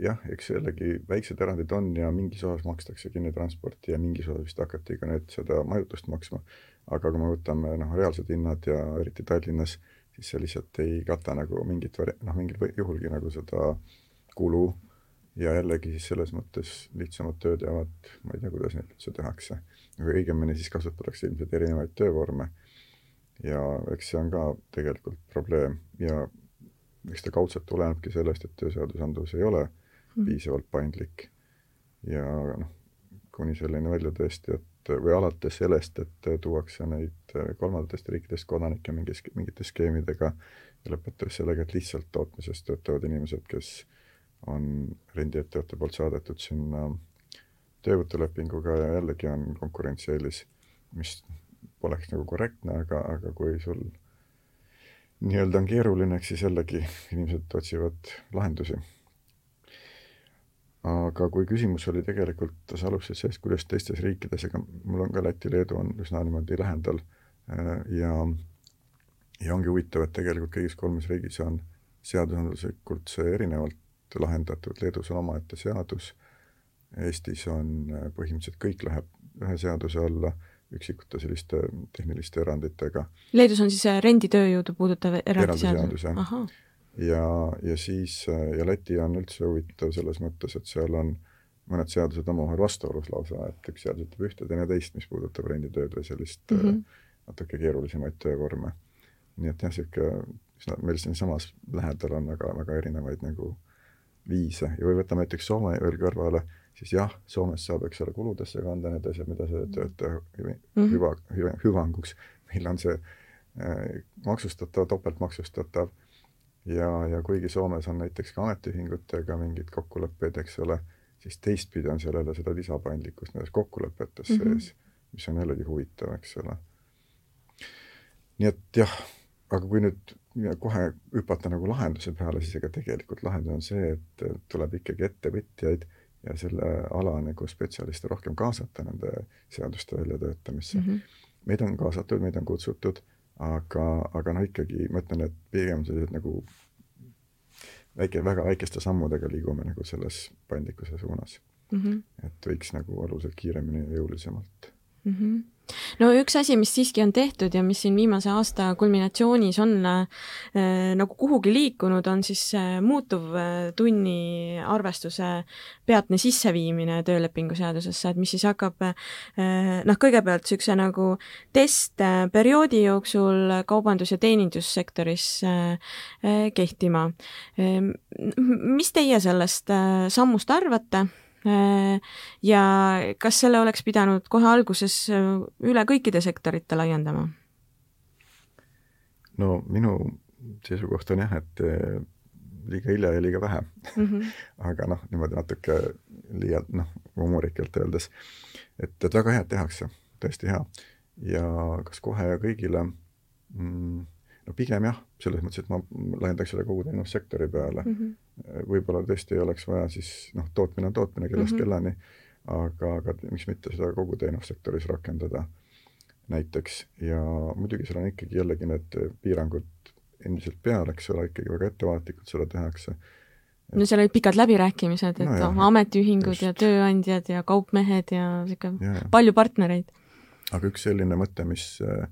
jah, eks jällegi väiksed erandid on ja mingis osas makstakse kinni transporti ja mingis osas vist hakati ka nüüd seda majutust maksma, aga kui me võtame noh, reaalsed hinnad ja eriti Tallinnas, siis see lihtsalt ei kata nagu mingit noh, mingil juhulgi nagu seda kulu ja jällegi siis selles mõttes lihtsamad tööd jäävad, ma ei tea, kuidas neid üldse tehakse, või õigemini siis kasutatakse ilmselt erinevaid töövorme ja eks see on ka tegelikult probleem ja eks ta kaudselt tulenebki sellest, et tööseadusandlus ei ole mm. piisavalt paindlik. ja noh, kuni selleni välja tõesti, et või alates sellest, et tuuakse neid kolmandatest riikidest kodanikke mingis, mingite skeemidega ja lõpetades sellega, et lihtsalt tootmises töötavad inimesed, kes on rendiettevõtte poolt saadetud sinna töövõtulepinguga ja jällegi on konkurentsieelis, mis poleks nagu korrektne, aga, aga kui sul nii-öelda on keeruline, eks siis jällegi inimesed otsivad lahendusi. aga kui küsimus oli tegelikult, sa alustasid sellest, kuidas teistes riikides, ega mul on ka Läti, Leedu on üsna niimoodi lähedal äh, ja ja ongi huvitav, et tegelikult kõigis kolmes riigis on seadusandluslikult see erinevalt lahendatud, Leedus on omaette seadus, Eestis on äh, põhimõtteliselt kõik läheb ühe seaduse alla üksikute selliste tehniliste eranditega. Leedus on siis renditööjõudu puudutav erandi seadus? ja, ja siis, ja Läti on üldse huvitav selles mõttes, et seal on mõned seadused omavahel vastuolus lausa, et üks seadus ütleb ühte, teine teist, mis puudutab renditööd või sellist mm -hmm. natuke keerulisemaid töövorme. nii et jah, niisugune, meil siinsamas lähedal on väga, väga erinevaid nagu viise ja või võtame näiteks Soome veel kõrvale siis jah, Soomes saab, eks ole, kuludesse kanda need asjad, mida see mhm. töötaja hüva, mm -hmm. hüva, hüva, hüvanguks, meil on see äh, maksustatav, topeltmaksustatav ja, ja kuigi Soomes on näiteks ka ametiühingutega mingid kokkulepped, eks ole, siis teistpidi on seal jälle seda lisapaindlikkust nendes kokkulepetes mm -hmm. sees, mis on jällegi huvitav, eks ole. nii et jah, aga kui nüüd kohe hüpata nagu lahenduse peale, siis ega tegelikult lahendus on see, et tuleb ikkagi ettevõtjaid ja selle ala nagu spetsialiste rohkem kaasata nende seaduste väljatöötamisse mm. -hmm. meid on kaasatud, meid on kutsutud, aga, aga noh, ikkagi ma ütlen, et pigem sellised nagu väike, väga väikeste sammudega liigume nagu selles paindlikkuse suunas mm. -hmm. et võiks nagu oluliselt kiiremini ja jõulisemalt mm. -hmm no üks asi, mis siiski on tehtud ja mis siin viimase aasta kulminatsioonis on äh, nagu kuhugi liikunud, on siis äh, muutuvtunni äh, arvestuse peatne sisseviimine töölepingu seadusesse, et mis siis hakkab äh, noh, kõigepealt niisuguse nagu testperioodi jooksul kaubandus- ja teenindussektoris äh, äh, kehtima. mis teie sellest sammust arvate? Äh, ja kas selle oleks pidanud kohe alguses äh, üle kõikide sektorite laiendama? no minu seisukoht on jah, et äh, liiga hilja ja liiga vähe mm. -hmm. aga noh, niimoodi natuke liialt noh, humoorikalt öeldes, et, et väga head tehakse, tõesti hea. ja kas kohe ja kõigile mm,? No pigem jah, selles mõttes, et ma laiendaks selle kogu teenussektori peale mm. -hmm võib-olla tõesti ei oleks vaja siis noh, tootmine on tootmine kellast mm -hmm. kellani, aga, aga miks mitte seda kogu teenussektoris rakendada näiteks ja muidugi seal on ikkagi jällegi need piirangud endiselt peal, eks ole, ikkagi väga ettevaatlikult seda tehakse. no seal olid pikad läbirääkimised, et no, jah, ametiühingud just. ja tööandjad ja kaupmehed ja niisugune palju partnereid. aga üks selline mõte, mis äh,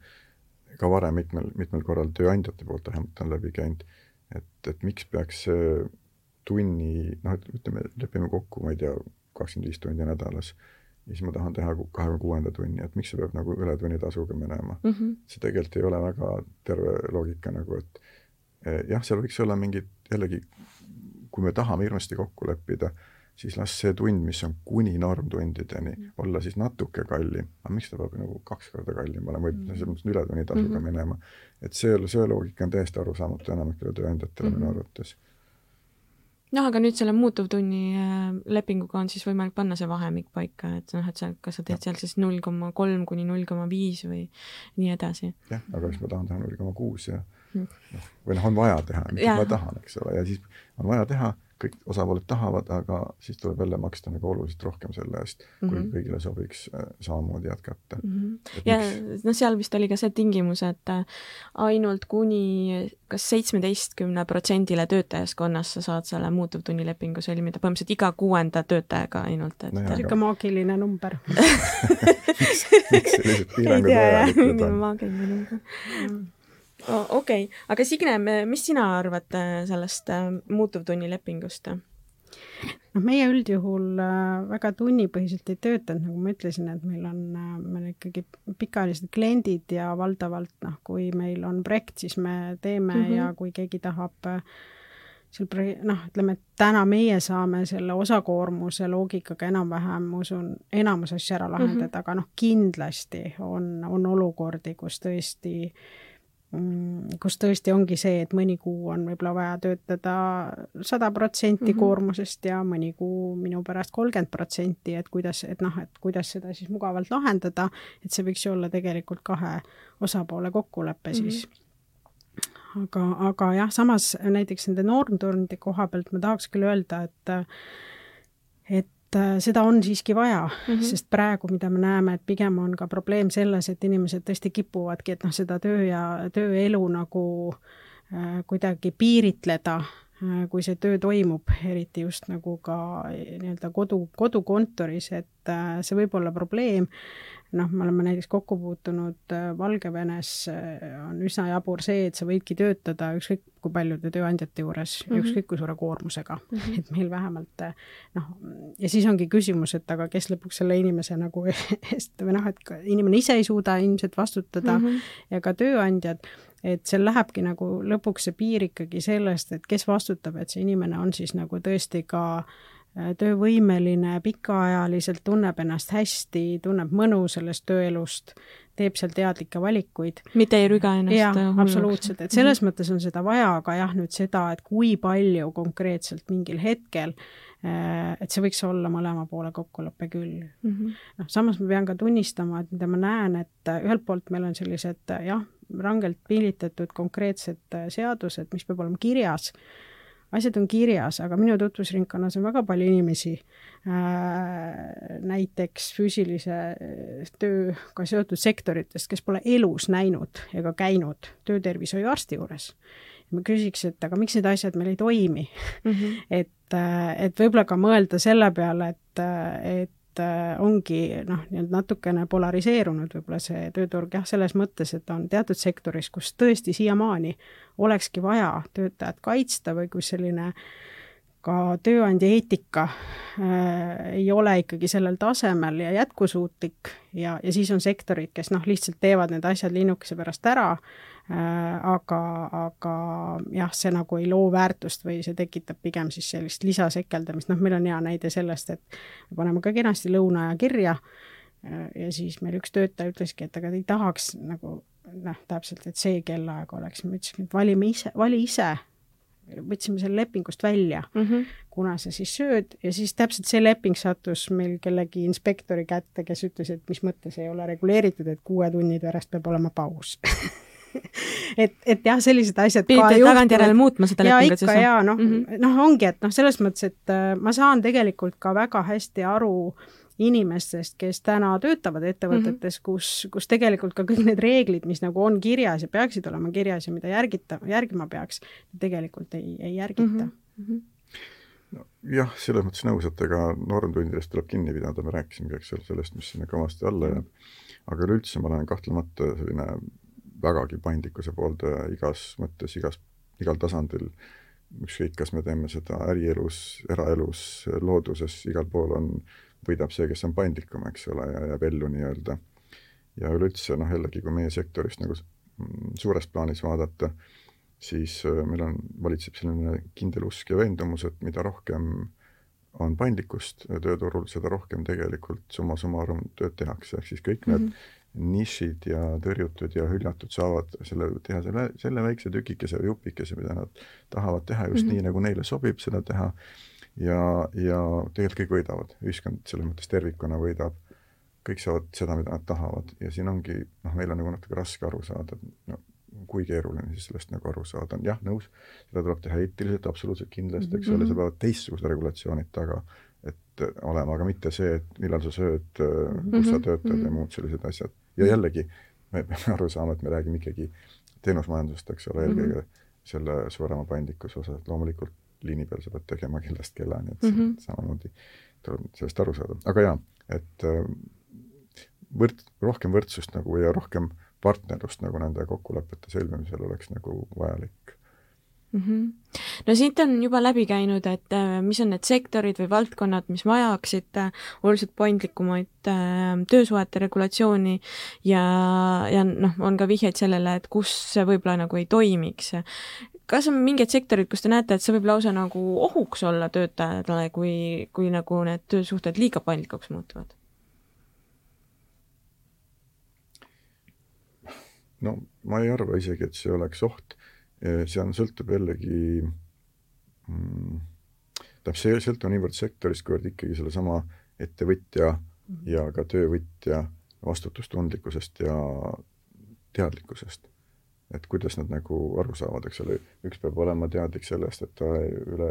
ka varem mitmel, mitmel korral tööandjate poolt vähemalt on läbi käinud, et, et miks peaks tunni, noh, et ütleme, lepime kokku, ma ei tea, kakskümmend viis tundi nädalas, ja siis ma tahan teha kahekümne kuuenda tunni, et miks see peab nagu ületunnitasuga minema mm. -hmm. see tegelikult ei ole väga terve loogika nagu, et eh, jah, seal võiks olla mingid, jällegi, kui me tahame hirmsasti kokku leppida, siis las see tund, mis on kuni normtundideni mm, -hmm. olla siis natuke kallim, aga miks ta peab nagu kaks korda kallim olema või selles mõttes ületunnitasuga mm -hmm. minema. et see, see loogika on täiesti arusaamatu enamikele tööandjatele mm -hmm. minu arvates noh, aga nüüd selle muutuvtunni äh, lepinguga on siis võimalik panna see vahemik paika, et noh, et sa, kas sa teed seal siis null koma kolm kuni null koma viis või nii edasi. jah, aga siis ma tahan teha null koma kuus ja hmm. noh, või noh, on vaja teha, mitte ma tahan, eks ole, ja siis on vaja teha kõik osapooled tahavad, aga siis tuleb jälle maksta nagu oluliselt rohkem selle eest, kui mm -hmm. kõigile sobiks äh, samamoodi jätkata mm. -hmm. ja noh, seal vist oli ka see tingimus, et äh, ainult kuni kas seitsmeteistkümne protsendile töötajaskonnast sa saad selle muutuvtunnilepingu sõlmida, põhimõtteliselt iga kuuenda töötajaga ainult, et niisugune aga... maagiline number miks, miks sellised piirangud vajalikud on? maagiline number okei okay., aga Signe, mis sina arvad äh, sellest äh, muutuvtunnilepingust? noh, meie üldjuhul äh, väga tunnipõhiselt ei töötanud, nagu ma ütlesin, et meil on, meil ikkagi pikaajalised kliendid ja valdavalt noh, kui meil on projekt, siis me teeme mm -hmm. ja kui keegi tahab seal pro-, noh, ütleme, et täna meie saame selle osakoormuse loogikaga enam-vähem, ma usun, enamus asju ära lahendada mm, -hmm. aga noh, kindlasti on, on olukordi, kus tõesti äh, kus tõesti ongi see, et mõni kuu on võib-olla vaja töötada sada protsenti mhm. koormusest ja mõni kuu minu pärast kolmkümmend protsenti, et kuidas, et noh, et kuidas seda siis mugavalt lahendada, et see võiks ju olla tegelikult kahe osapoole kokkulepe mm -hmm. siis aga, aga jah, samas näiteks nende normturnide koha pealt ma tahaks küll öelda, et et seda on siiski vaja mm, -hmm. sest praegu, mida me näeme, et pigem on ka probleem selles, et inimesed tõesti kipuvadki, et noh, seda töö ja tööelu nagu äh, kuidagi piiritleda äh,, kui see töö toimub, eriti just nagu ka äh, nii-öelda kodu, kodukontoris, et äh, see võib olla probleem noh, me oleme näiteks kokku puutunud äh, Valgevenes, äh, on üsna jabur see, et sa võidki töötada ükskõik kui paljude tööandjate juures mm -hmm. ükskõik kui suure koormusega mm. -hmm. et meil vähemalt äh, noh, ja siis ongi küsimus, et aga kes lõpuks selle inimese nagu eest või noh, et inimene ise ei suuda ilmselt vastutada mm -hmm. ja ka tööandjad, et seal lähebki nagu lõpuks see piir ikkagi sellest, et kes vastutab, et see inimene on siis nagu tõesti ka Äh, töövõimeline, pikaajaliselt tunneb ennast hästi, tunneb mõnu sellest tööelust, teeb seal teadlikke valikuid. mitte ei rüga ennast jah, absoluutselt, et selles -hmm. mõttes on seda vaja, aga jah, nüüd seda, et kui palju konkreetselt mingil hetkel äh, et see võiks olla mõlema poole kokkulepe küll mm -hmm.. noh, samas ma pean ka tunnistama, et mida ma näen, et äh, ühelt poolt meil on sellised jah, rangelt piilitatud konkreetsed seadused, mis peab olema kirjas, asjad on kirjas, aga minu tutvusringkonnas on väga palju inimesi äh,, näiteks füüsilise tööga seotud sektoritest, kes pole elus näinud ega käinud töötervishoiuarsti juures ma küsiks, et aga miks need asjad meil ei toimi mm. -hmm. et, et võib-olla ka mõelda selle peale, et, et ongi noh, nii-öelda natukene polariseerunud võib-olla see tööturg jah, selles mõttes, et on teatud sektoris, kus tõesti siiamaani olekski vaja töötajat kaitsta või kus selline ka tööandja eetika äh, ei ole ikkagi sellel tasemel ja jätkusuutlik ja, ja siis on sektorid, kes noh, lihtsalt teevad need asjad linnukese pärast ära Äh, aga, aga jah, see nagu ei loo väärtust või see tekitab pigem siis sellist lisasekeldamist, noh, meil on hea näide sellest, et me paneme ka kenasti lõunaaja kirja äh, ja siis meil üks töötaja ütleski, et aga ta ei tahaks nagu noh, täpselt, et see kellaaeg oleks, ma ütlesin, et valime ise, vali ise. Võtsime selle lepingust välja. Mm, -hmm. kuna sa siis sööd ja siis täpselt see leping sattus meil kellegi inspektori kätte, kes ütles, et mis mõttes ei ole reguleeritud, et kuue tunni pärast peab olema paus et, et jah, sellised asjad pidite tagantjärele muutma seda lepingut siis? jaa, noh mm -hmm., noh ongi, et noh, selles mõttes, et äh, ma saan tegelikult ka väga hästi aru inimestest, kes täna töötavad ettevõtetes mm, -hmm. kus, kus tegelikult ka kõik need reeglid, mis nagu on kirjas ja peaksid olema kirjas ja mida järgita, järgima peaks, tegelikult ei, ei järgita mm. -hmm. No, jah, selles mõttes nõus, et ega normtundidest tuleb kinni pidada, me rääkisimegi, eks ole, sellest, mis sinna kõvasti alla jääb. aga üleüldse ma olen kahtlemata selline vägagi paindlikkuse pooldaja igas mõttes, igas, igal tasandil, ükskõik, kas me teeme seda ärielus, eraelus, looduses, igal pool on, võidab see, kes on paindlikum, eks ole, ja jääb ellu nii-öelda. ja üleüldse noh, jällegi, kui meie sektorist nagu suures plaanis vaadata, siis äh, meil on, valitseb selline kindel usk ja veendumus, et mida rohkem on paindlikkust tööturul, seda rohkem tegelikult summa summarum tööd tehakse, ehk siis kõik mm -hmm. Nišid ja tõrjutud ja hüljatud saavad selle, teha selle, selle väikse tükikese või jupikese, mida nad tahavad teha just mm -hmm. nii, nagu neile sobib seda teha, ja, ja tegelikult kõik võidavad, ühiskond selles mõttes tervikuna võidab, kõik saavad seda, mida nad tahavad. Ja siin ongi, noh, meil on nagu natuke raske aru saada, no kui keeruline siis sellest nagu aru saada on, jah, nõus, seda tuleb teha eetiliselt, absoluutselt kindlasti, eks ole, seal peavad teistsugused regulatsioonid taga olema, aga mitte see, et millal sa sööd, kus mm -hmm. sa töötad mm -hmm. ja mhm. muud sellised asjad. ja jällegi, me peame aru saama, et me räägime ikkagi teenusmajandusest, eks ole, eelkõige mm -hmm. selle suurema paindlikkuse osas, et loomulikult liini peal sa pead tegema kellast kellani, et mm -hmm. samamoodi tuleb sellest aru saada, aga jaa, et äh, võrd-, rohkem võrdsust nagu ja rohkem partnerlust nagu nende kokkulepete sõlmimisel oleks nagu vajalik mm. -hmm. no siit on juba läbi käinud, et äh, mis on need sektorid või valdkonnad, mis vajaksid äh, oluliselt paindlikumaid äh, töösuhete regulatsiooni ja, ja noh, on ka vihjeid sellele, et kus see võib-olla nagu ei toimiks. kas on mingeid sektoreid, kus te näete, et see võib lausa nagu ohuks olla töötajatele, kui, kui nagu need töösuhted liiga paindlikuks muutuvad? no ma ei arva isegi, et see oleks oht see on, sõltub jällegi mm,, tähendab, see ei sõltu niivõrd sektorist, kuivõrd ikkagi sellesama ettevõtja ja ka töövõtja vastutustundlikkusest ja teadlikkusest. et kuidas nad nagu aru saavad, eks ole, üks peab olema teadlik sellest, et ta üle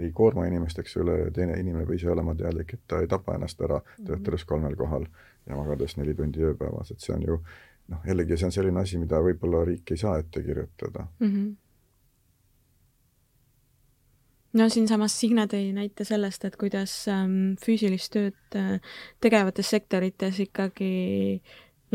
ei koorma inimest, eks ole, teine inimene peab ise olema teadlik, et ta ei tapa ennast ära, töötades kolmel kohal ja magades neli tundi ööpäevas, et see on ju noh, jällegi see on selline asi, mida võib-olla riik ei saa ette kirjutada mm. -hmm. no siinsamas Signe tõi näite sellest, et kuidas ähm, füüsilist tööd äh, tegevates sektorites ikkagi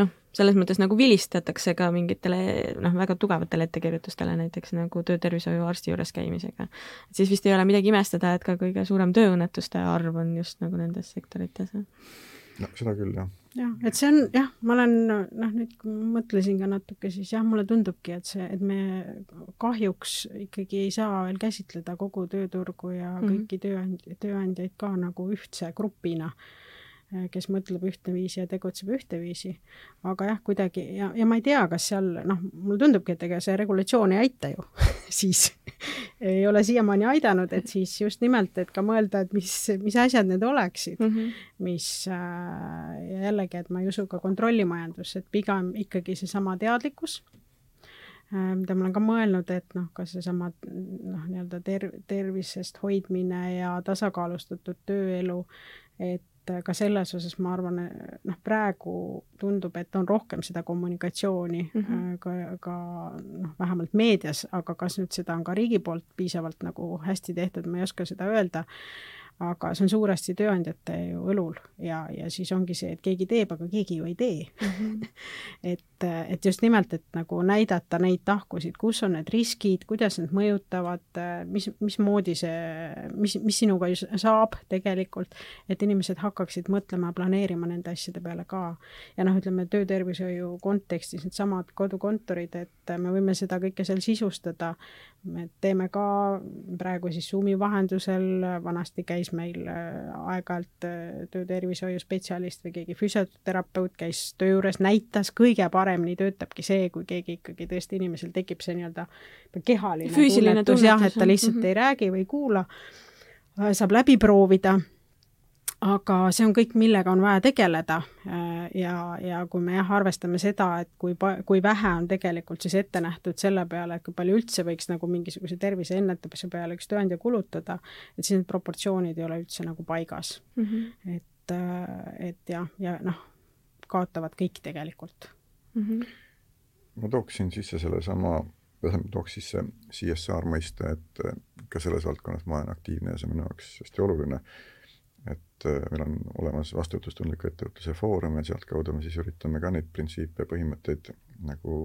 noh, selles mõttes nagu vilistatakse ka mingitele noh, väga tugevatele ettekirjutustele, näiteks nagu töötervishoiuarsti juures käimisega. et siis vist ei ole midagi imestada, et ka kõige suurem tööõnnetuste arv on just nagu nendes sektorites. no seda küll, jah jah, et see on jah, ma olen noh, nüüd kui mõtlesin ka natuke, siis jah, mulle tundubki, et see, et me kahjuks ikkagi ei saa veel käsitleda kogu tööturgu ja mm -hmm. kõiki tööandjaid, tööandjaid ka nagu ühtse grupina Äh, kes mõtleb ühteviisi ja tegutseb ühteviisi. aga jah, kuidagi ja, ja ma ei tea, kas seal noh, mulle tundubki, et ega see regulatsioon ei aita ju siis ei ole siiamaani aidanud, et siis just nimelt, et ka mõelda, et mis, mis asjad need oleksid mm, -hmm. mis äh, ja jällegi, et ma ei usu ka kontrollimajandusse, et pigem ikkagi seesama teadlikkus Äh, mida ma olen ka mõelnud, et noh, ka seesama noh, nii-öelda ter-, tervisest hoidmine ja tasakaalustatud tööelu, et ka selles osas ma arvan, noh, praegu tundub, et on rohkem seda kommunikatsiooni mm -hmm. ka, ka noh, vähemalt meedias, aga kas nüüd seda on ka riigi poolt piisavalt nagu hästi tehtud, ma ei oska seda öelda aga see on suuresti tööandjate ju õlul ja, ja siis ongi see, et keegi teeb, aga keegi ju ei tee mm. -hmm. et, et just nimelt, et nagu näidata neid tahkusid, kus on need riskid, kuidas need mõjutavad, mis, mismoodi see, mis, mis sinuga saab tegelikult, et inimesed hakkaksid mõtlema, planeerima nende asjade peale ka. ja noh, ütleme töötervishoiu kontekstis needsamad kodukontorid, et me võime seda kõike seal sisustada, me teeme ka praegu siis Zoomi vahendusel, vanasti käis meil äh, aeg-ajalt äh, töötervishoiu spetsialist või keegi füsioterapeut käis töö juures, näitas, kõige paremini töötabki see, kui keegi ikkagi tõesti inimesel tekib see nii-öelda kehaline Füüsiline tunnetus jah, et ta lihtsalt mm -hmm. ei räägi või ei kuula, äh, saab läbi proovida aga see on kõik, millega on vaja tegeleda äh, ja, ja kui me jah, arvestame seda, et kui, kui vähe on tegelikult siis ette nähtud selle peale, et kui palju üldse võiks nagu mingisuguse tervise ennetamise peale üks tööandja kulutada, et siis need proportsioonid ei ole üldse nagu paigas mm. -hmm. et, äh, et jah, ja noh, kaotavad kõik tegelikult mm. -hmm. ma tooksin sisse sellesama, tähendab, tooks sisse CSR mõiste, et äh, ka selles valdkonnas ma olen aktiivne ja see on minu jaoks hästi oluline et äh, meil on olemas vastutustundliku ettevõtluse foorum ja sealtkaudu me siis üritame ka neid printsiipe ja põhimõtteid nagu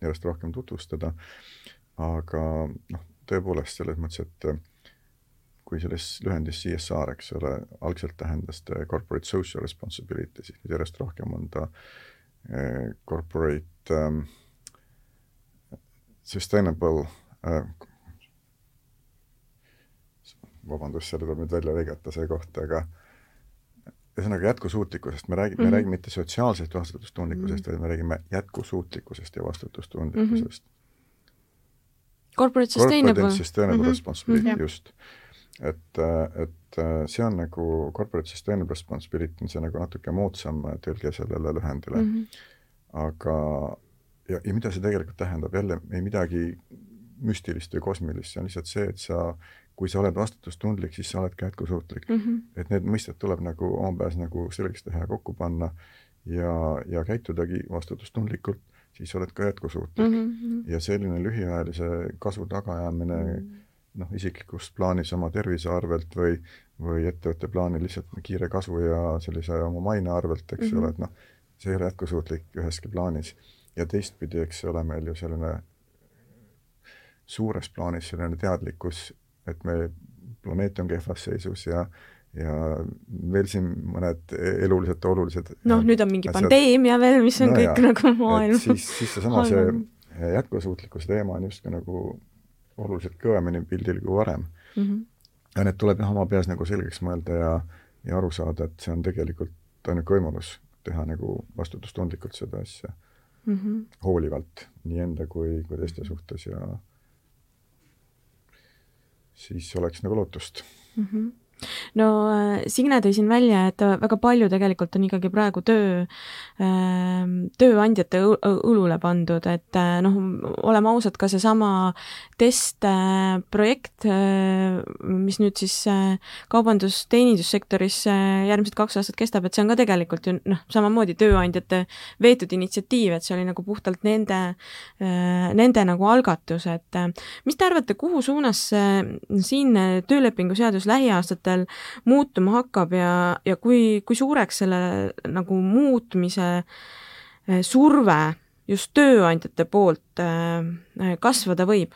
järjest rohkem tutvustada, aga noh, tõepoolest selles mõttes, et äh, kui selles lühendis CSR, eks ole, algselt tähendas ta corporate social responsibility, siis nüüd järjest rohkem on ta eh, corporate um, sustainable uh, vabandust, selle tuleb nüüd välja lõigata, see koht, aga ühesõnaga jätkusuutlikkusest, me räägime mm, -hmm. me räägime mitte sotsiaalsest vastutustundlikkusest mm, -hmm. vaid me räägime jätkusuutlikkusest ja vastutustundlikkusest mm. -hmm. Corporate sustainable. Corporate sustainable mm -hmm. responsibility mm, -hmm. just. Et, et see on nagu corporate sustainable responsibility on see nagu natuke moodsam tõlge sellele lühendile mm. -hmm. aga, ja, ja mida see tegelikult tähendab, jälle ei midagi müstilist või kosmilist, see on lihtsalt see, et sa kui sa oled vastutustundlik, siis sa oled ka jätkusuutlik mm. -hmm. et need mõisted tuleb nagu omapäes nagu selgeks teha ja kokku panna ja, ja käitudagi vastutustundlikult, siis oled ka jätkusuutlik mm. -hmm. ja selline lühiajalise kasu tagaajamine mm -hmm. Noh, isiklikus plaanis oma tervise arvelt või, või ettevõtte plaanil lihtsalt kiire kasu ja sellise oma maine arvelt, eks mm -hmm. ole, et noh, see ei ole jätkusuutlik üheski plaanis. ja teistpidi, eks ole, meil ju selline suures plaanis selline teadlikkus et me, planeet on kehvas seisus ja ja veel siin mõned eluliselt olulised noh, nüüd on mingi asjad. pandeemia veel, mis on no kõik ja, nagu maailmas. siis, siis seesama see jätkusuutlikkuse teema on justkui nagu oluliselt kõvemini pildil kui varem mm. -hmm. ja need tuleb jah oma peas nagu selgeks mõelda ja, ja aru saada, et see on tegelikult ainuke võimalus teha nagu vastutustundlikult seda asja mm. -hmm. hoolivalt nii enda kui, kui teiste suhtes ja siis oleks nagu lootust mm. -hmm no äh, Signe tõi siin välja, et väga palju tegelikult on ikkagi praegu töö, ähm, tööandjate õlule pandud, et äh, noh, oleme ausad, ka seesama testprojekt, äh, mis nüüd siis kaubandus-teenindussektoris järgmised kaks aastat kestab, et see on ka tegelikult ju noh, samamoodi tööandjate veetud initsiatiiv, et see oli nagu puhtalt nende, nende nagu algatus, et mis te arvate, kuhu suunas siin töölepingu seadus lähiaastatel aastatel muutuma hakkab ja, ja kui, kui suureks selle nagu muutmise eh, surve just tööandjate poolt eh, kasvada võib?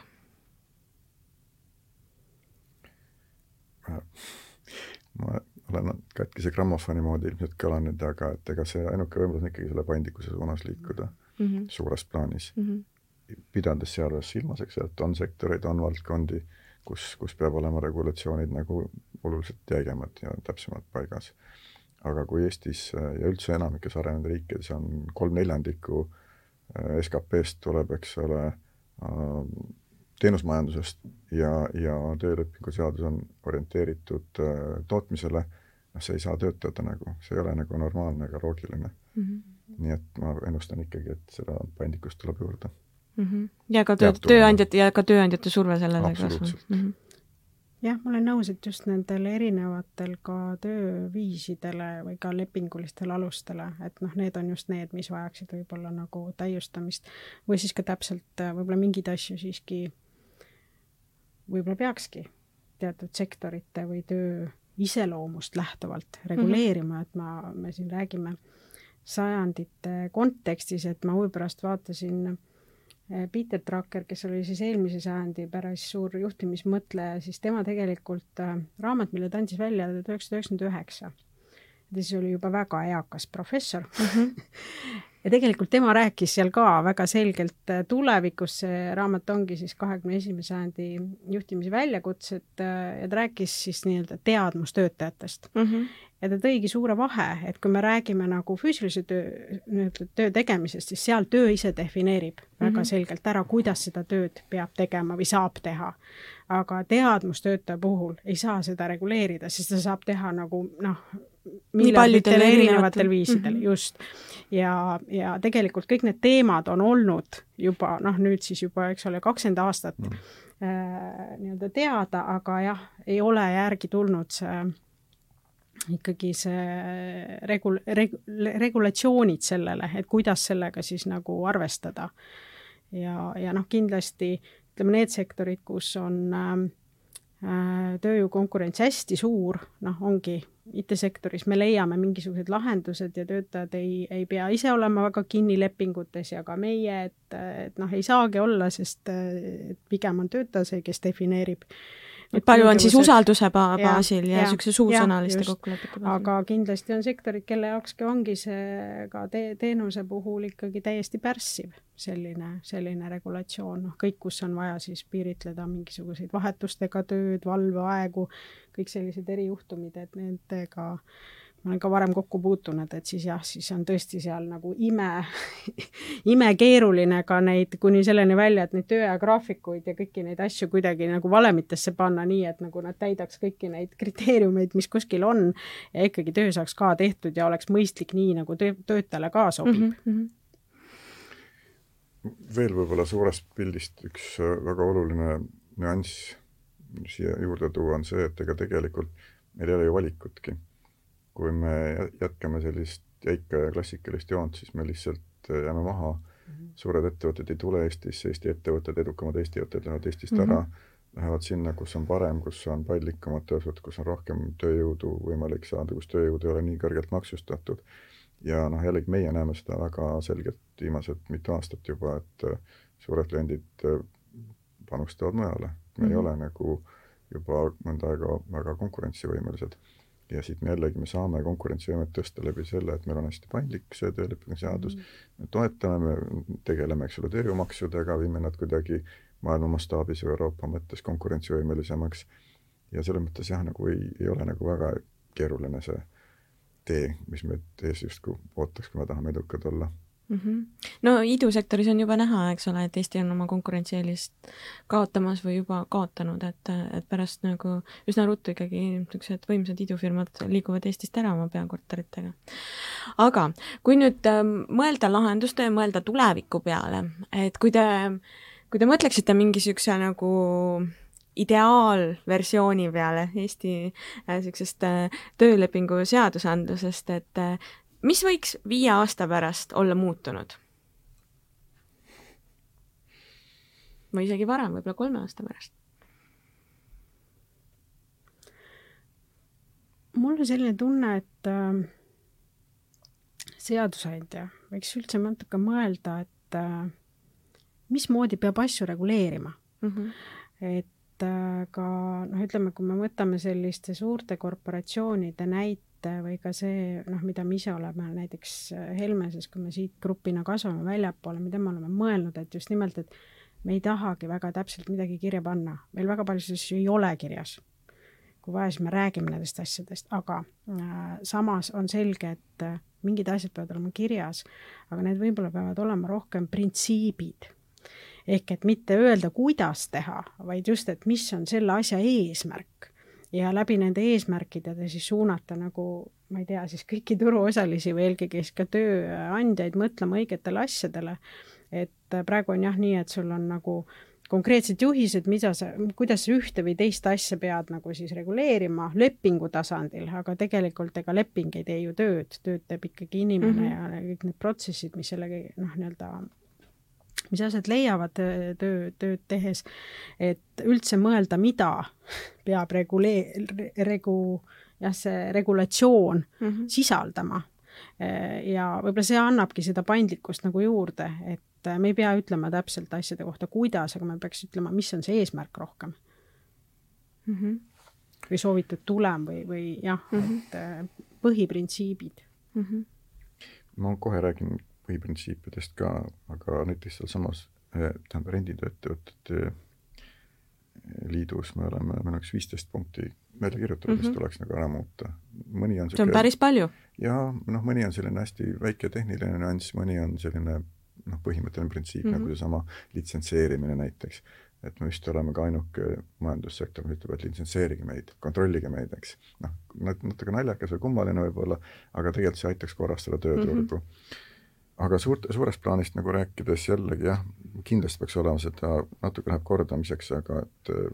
ma olen katkise grammofoni moodi ilmselt kõlanud, aga et ega see ainuke võimalus on ikkagi selle paindlikkuse suunas liikuda mm -hmm. suures plaanis mm. -hmm. pidades sealjuures silmas, eks ju, et on sektoreid, on valdkondi, kus, kus peab olema regulatsioonid nagu oluliselt jäigemad ja täpsemalt paigas. aga kui Eestis äh, ja üldse enamikes arenenud riikides on kolm neljandikku äh, SKP-st tuleb, eks ole, äh, teenusmajandusest ja, ja töölepingu seadus on orienteeritud tootmisele, noh, see ei saa töötada nagu, see ei ole nagu normaalne ega loogiline mm. -hmm. nii et ma ennustan ikkagi, et seda paindlikkust tuleb juurde mm. -hmm. ja ka töö, tööandjate ja ka tööandjate surve sellele kasvab mm. -hmm jah, ma olen nõus, et just nendel erinevatel ka tööviisidele või ka lepingulistele alustele, et noh, need on just need, mis vajaksid võib-olla nagu täiustamist või siis ka täpselt äh, võib-olla mingeid asju siiski võib-olla peakski teatud sektorite või töö iseloomust lähtuvalt reguleerima mm, -hmm. et ma, me siin räägime sajandite kontekstis, et ma huvi pärast vaatasin äh, Peter Drucker, kes oli siis eelmise sajandi päris suur juhtimismõtleja, siis tema tegelikult äh, raamat, mille ta andis välja tuhat üheksasada üheksakümmend üheksa, ta siis oli juba väga eakas professor mm. -hmm. ja tegelikult tema rääkis seal ka väga selgelt äh, tulevikus, see raamat ongi siis kahekümne esimese sajandi juhtimise väljakutsed äh, ja ta rääkis siis nii-öelda teadmustöötajatest mm. -hmm ja ta tõigi suure vahe, et kui me räägime nagu füüsilise töö, nii-öelda töö tegemisest, siis seal töö ise defineerib mm -hmm. väga mhm. selgelt ära, kuidas seda tööd peab tegema või saab teha. aga teadmustöötaja puhul ei saa seda reguleerida, sest ta saab teha nagu noh, miljarditel erinevatel viisidel mm, -hmm. just. ja, ja tegelikult kõik need teemad on olnud juba noh, nüüd siis juba, eks ole, kakskümmend aastat mm äh, nii-öelda teada, aga jah, ei ole järgi tulnud see ikkagi see regul-, reg-, regulatsioonid sellele, et kuidas sellega siis nagu arvestada. ja, ja noh, kindlasti ütleme, need sektorid, kus on äh, tööjõu konkurents hästi suur, noh, ongi IT-sektoris me leiame mingisugused lahendused ja töötajad ei, ei pea ise olema väga kinni lepingutes ja ka meie, et, et noh, ei saagi olla, sest pigem on töötaja see, kes defineerib. Et palju on siis usalduse baasil ja niisuguse suusõnaliste kokkulepete baasil? aga kindlasti on sektorid, kelle jaokski ongi see ka te-, teenuse puhul ikkagi täiesti pärssiv, selline, selline regulatsioon, noh kõik, kus on vaja siis piiritleda mingisuguseid vahetustega tööd, valveaegu, kõik sellised erijuhtumid, et nendega ma olen ka varem kokku puutunud, et siis jah, siis on tõesti seal nagu ime imekeeruline ka neid kuni selleni välja, et neid tööaja graafikuid ja kõiki neid asju kuidagi nagu valemitesse panna nii, et nagu nad täidaks kõiki neid kriteeriumeid, mis kuskil on ja ikkagi töö saaks ka tehtud ja oleks mõistlik nii, nagu töö, töötajale ka sobib mm. -hmm veel võib-olla suurest pildist üks äh, väga oluline nüanss siia juurde tuua on see, et ega tegelikult meil ei ole ju valikutki kui me jätkame sellist jäika ja klassikalist joont, siis me lihtsalt äh, jääme maha mm. -hmm. suured ettevõtted ei tule Eestisse, Eesti ettevõtted, edukamad Eesti ettevõtted lähevad Eestist mm -hmm. ära, lähevad sinna, kus on parem, kus on paindlikumad töösud, kus on rohkem tööjõudu võimalik saada, kus tööjõud ei ole nii kõrgelt maksustatud. Ja noh, jällegi meie näeme seda väga selgelt viimased mitu aastat juba, et äh, suured kliendid äh, panustavad mujale, me mm -hmm. ei mhm. ole nagu juba mõnda aega väga konkurentsivõimelised ja siit me jällegi, me saame konkurentsivõimet tõsta läbi selle, et meil on hästi paindlik see töölepingu seadus mm, -hmm. me toetame, me tegeleme, eks ole, tööjõumaksudega, viime nad kuidagi maailma mastaabis või Euroopa mõttes konkurentsivõimelisemaks ja selles mõttes jah, nagu ei, ei ole nagu väga keeruline see tee, mis meid ees justkui ootaks, kui me tahame edukad olla mm. -hmm. no idusektoris on juba näha, eks ole, et Eesti on oma konkurentsieelist kaotamas või juba kaotanud, et, et pärast nagu üsna ruttu ikkagi niisugused võimsad idufirmad liiguvad Eestist ära oma peakorteritega. aga kui nüüd äh, mõelda lahenduste ja mõelda tuleviku peale, et kui te, kui te mõtleksite mingi niisuguse nagu ideaalversiooni peale Eesti niisugusest äh, äh, töölepingu seadusandlusest, et äh, mis võiks viie aasta pärast olla muutunud? või isegi varem, võib-olla kolme aasta pärast? mul on selline tunne, et äh, seadusandja võiks üldse natuke mõelda, et äh, mismoodi peab asju reguleerima mm. -hmm. et äh, ka noh, ütleme, kui me võtame selliste suurte korporatsioonide näite, või ka see, noh, mida me ise oleme näiteks äh, Helmeses, kui me siit grupina kasvame väljapoole, mida me oleme mõelnud, et just nimelt, et me ei tahagi väga täpselt midagi kirja panna, meil väga paljusid asju ei ole kirjas. kui vaja, siis me räägime nendest asjadest, aga äh, samas on selge, et äh, mingid asjad peavad olema kirjas, aga need võib-olla peavad olema rohkem printsiibid ehk et mitte öelda, kuidas teha, vaid just, et mis on selle asja eesmärk. Ja läbi nende eesmärkide siis suunata nagu ma ei tea, siis kõiki turuosalisi või eelkõige siis ka tööandjaid mõtlema õigetele asjadele, et praegu on jah nii, et sul on nagu konkreetsed juhised, mida sa, kuidas sa ühte või teist asja pead nagu siis reguleerima lepingu tasandil, aga tegelikult ega leping ei tee ju tööd, tööd teeb ikkagi inimene mm -hmm. ja kõik need protsessid, mis sellega noh, nii-öelda mis asjad leiavad töö, tööd tehes, et üldse mõelda, mida peab regulee-, regu-, jah, see regulatsioon mm -hmm. sisaldama. ja võib-olla see annabki seda paindlikkust nagu juurde, et me ei pea ütlema täpselt asjade kohta, kuidas, aga me peaks ütlema, mis on see eesmärk rohkem mm. -hmm. või soovitud tulem või, või jah mm, -hmm. et põhiprintsiibid mm. -hmm. ma kohe räägin põhiprintsiipidest ka, aga näiteks sealsamas, äh, tähendab renditöötajate liidus me oleme, meil on üks viisteist punkti välja kirjutatud mm, -hmm. mis mhm. tuleks nagu ära muuta. mõni on see on päris palju. ja noh, mõni on selline hästi väike tehniline nüanss, mõni on selline noh, põhimõtteline printsiip mm -hmm. nagu mhm. seesama litsentseerimine näiteks. et me vist oleme ka ainuke majandussektor, mis ütleb, et litsentseerige meid, kontrollige meid, eks. noh, natuke naljakas või kummaline võib-olla, aga tegelikult see aitaks korrastada tööturgu mm. -hmm aga suurt, suurest plaanist nagu rääkides jällegi jah, kindlasti peaks olema seda, natuke läheb kordamiseks, aga et äh,